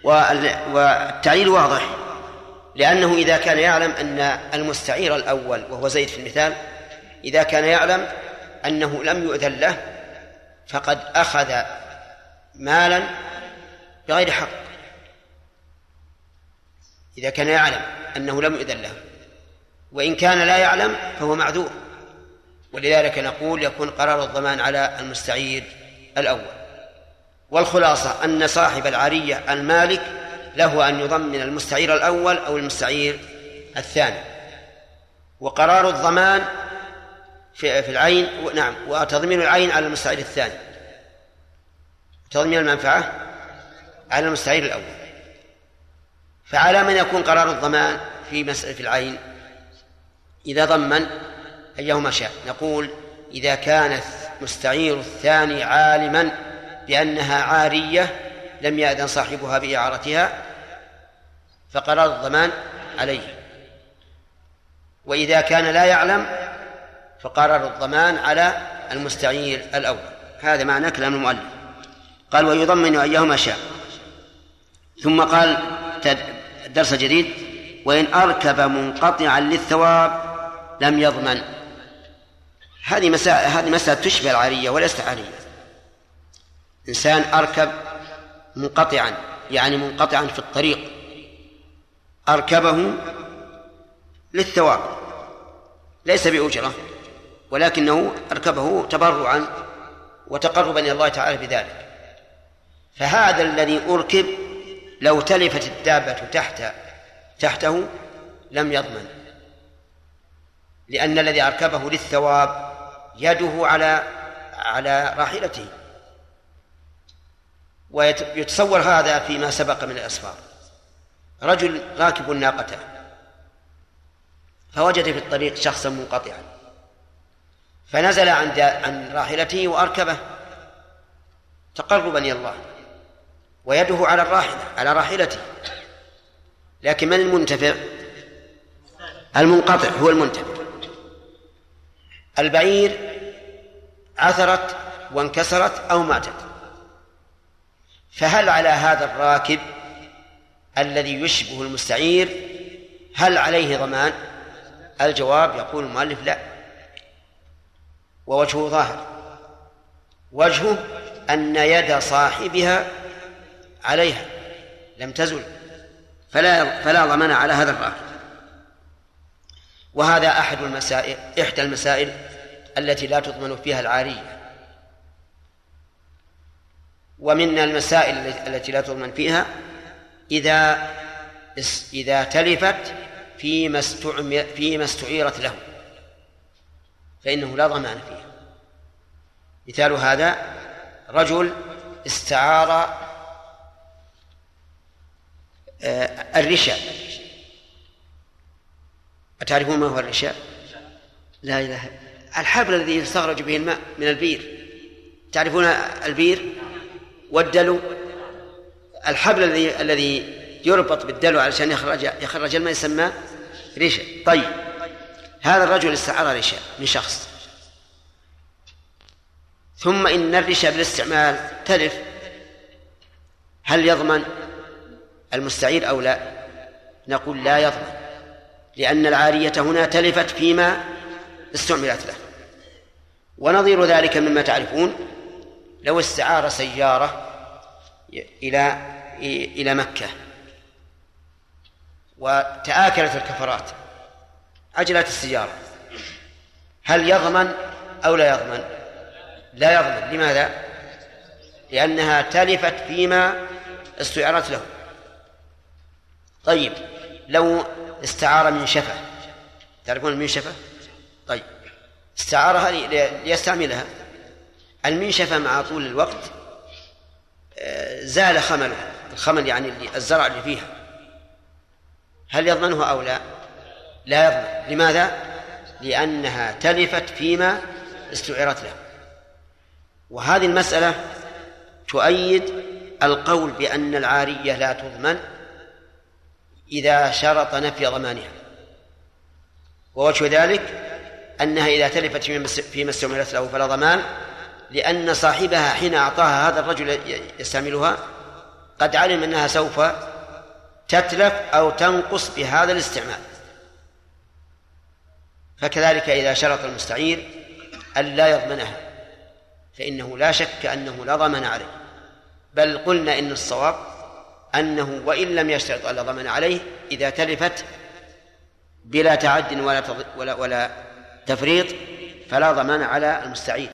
S1: والتعليل واضح لأنه إذا كان يعلم أن المستعير الأول وهو زيد في المثال إذا كان يعلم أنه لم يؤذن له فقد أخذ مالا بغير حق. إذا كان يعلم أنه لم يؤذن له وإن كان لا يعلم فهو معذور. ولذلك نقول يكون قرار الضمان على المستعير الأول. والخلاصة أن صاحب العارية المالك له أن يضمن المستعير الأول أو المستعير الثاني. وقرار الضمان في العين نعم وتضمين العين على المستعير الثاني. تضمين المنفعة على المستعير الأول. فعلى من يكون قرار الضمان في مسألة العين؟ إذا ضمن أيهما شاء. نقول إذا كان المستعير الثاني عالما بأنها عارية لم يأذن صاحبها بإعارتها فقرار الضمان عليه. وإذا كان لا يعلم فقرار الضمان على المستعير الأول. هذا معنى كلام المؤلف. قال ويضمن أيهما شاء. ثم قال درس جديد وإن أركب منقطعا للثواب لم يضمن. هذه مسألة هذه مسألة تشبه العارية وليست عارية. إنسان أركب منقطعا يعني منقطعا في الطريق. أركبه للثواب ليس بأجرة ولكنه أركبه تبرعا وتقربا إلى الله تعالى بذلك. فهذا الذي أركب لو تلفت الدابة تحت تحته لم يضمن لأن الذي أركبه للثواب يده على على راحلته. ويتصور هذا فيما سبق من الأسفار. رجل راكب ناقته. فوجد في الطريق شخصا منقطعا. فنزل عن عن راحلته وأركبه. تقربا إلى الله. ويده على الراحلة على راحلته. لكن من المنتفع؟ المنقطع هو المنتفع. البعير عثرت وانكسرت أو ماتت. فهل على هذا الراكب الذي يشبه المستعير هل عليه ضمان؟ الجواب يقول المؤلف لا. ووجهه ظاهر. وجهه أن يد صاحبها عليها لم تزل فلا فلا ضمان على هذا الراكب. وهذا أحد المسائل إحدى المسائل التي لا تضمن فيها العارية. ومن المسائل التي لا تضمن فيها إذا إذا تلفت فيما استعمر فيما استعيرت له فإنه لا ضمان فيها مثال هذا رجل استعار آه، الرشا. أتعرفون ما هو الرشا؟ لا إله الحبل الذي يستخرج به الماء من البير. تعرفون البير؟ والدلو. الحبل الذي الذي يربط بالدلو علشان يخرج يخرج الماء يسمى ريشة. طيب. هذا الرجل استعار ريشة من شخص. ثم إن الريشة بالاستعمال تلف. هل يضمن المستعير أو لا؟ نقول لا يضمن. لأن العارية هنا تلفت فيما استعملت له. ونظير ذلك مما تعرفون لو استعار سيارة إلى إلى مكة وتآكلت الكفرات عجلات السيارة هل يضمن أو لا يضمن؟ لا يضمن. لماذا؟ لأنها تلفت فيما استعارت له. طيب لو استعار من شفة تعرفون المنشفة طيب. استعارها ليستعملها. المنشفة مع طول الوقت آه، زال خملها الخمل يعني الزرع اللي فيها. هل يضمنه أو لا؟ لا يضمن. لماذا؟ لأنها تلفت فيما استعرت له. وهذه المسألة تؤيد القول بأن العارية لا تضمن. إذا شرط نفي ضمانها. ووجه ذلك أنها إذا تلفت فيما استعملت له فلا ضمان لأن صاحبها حين أعطاها هذا الرجل يستعملها قد علم أنها سوف تتلف أو تنقص بهذا الاستعمال. فكذلك إذا شرط المستعير أن لا يضمنها فإنه لا شك أنه لا ضمن عليه. بل قلنا إن الصواب أنه وإن لم يشترط ألا ضمن عليه إذا تلفت بلا تعد ولا ولا تفريط فلا ضمان على المستعيد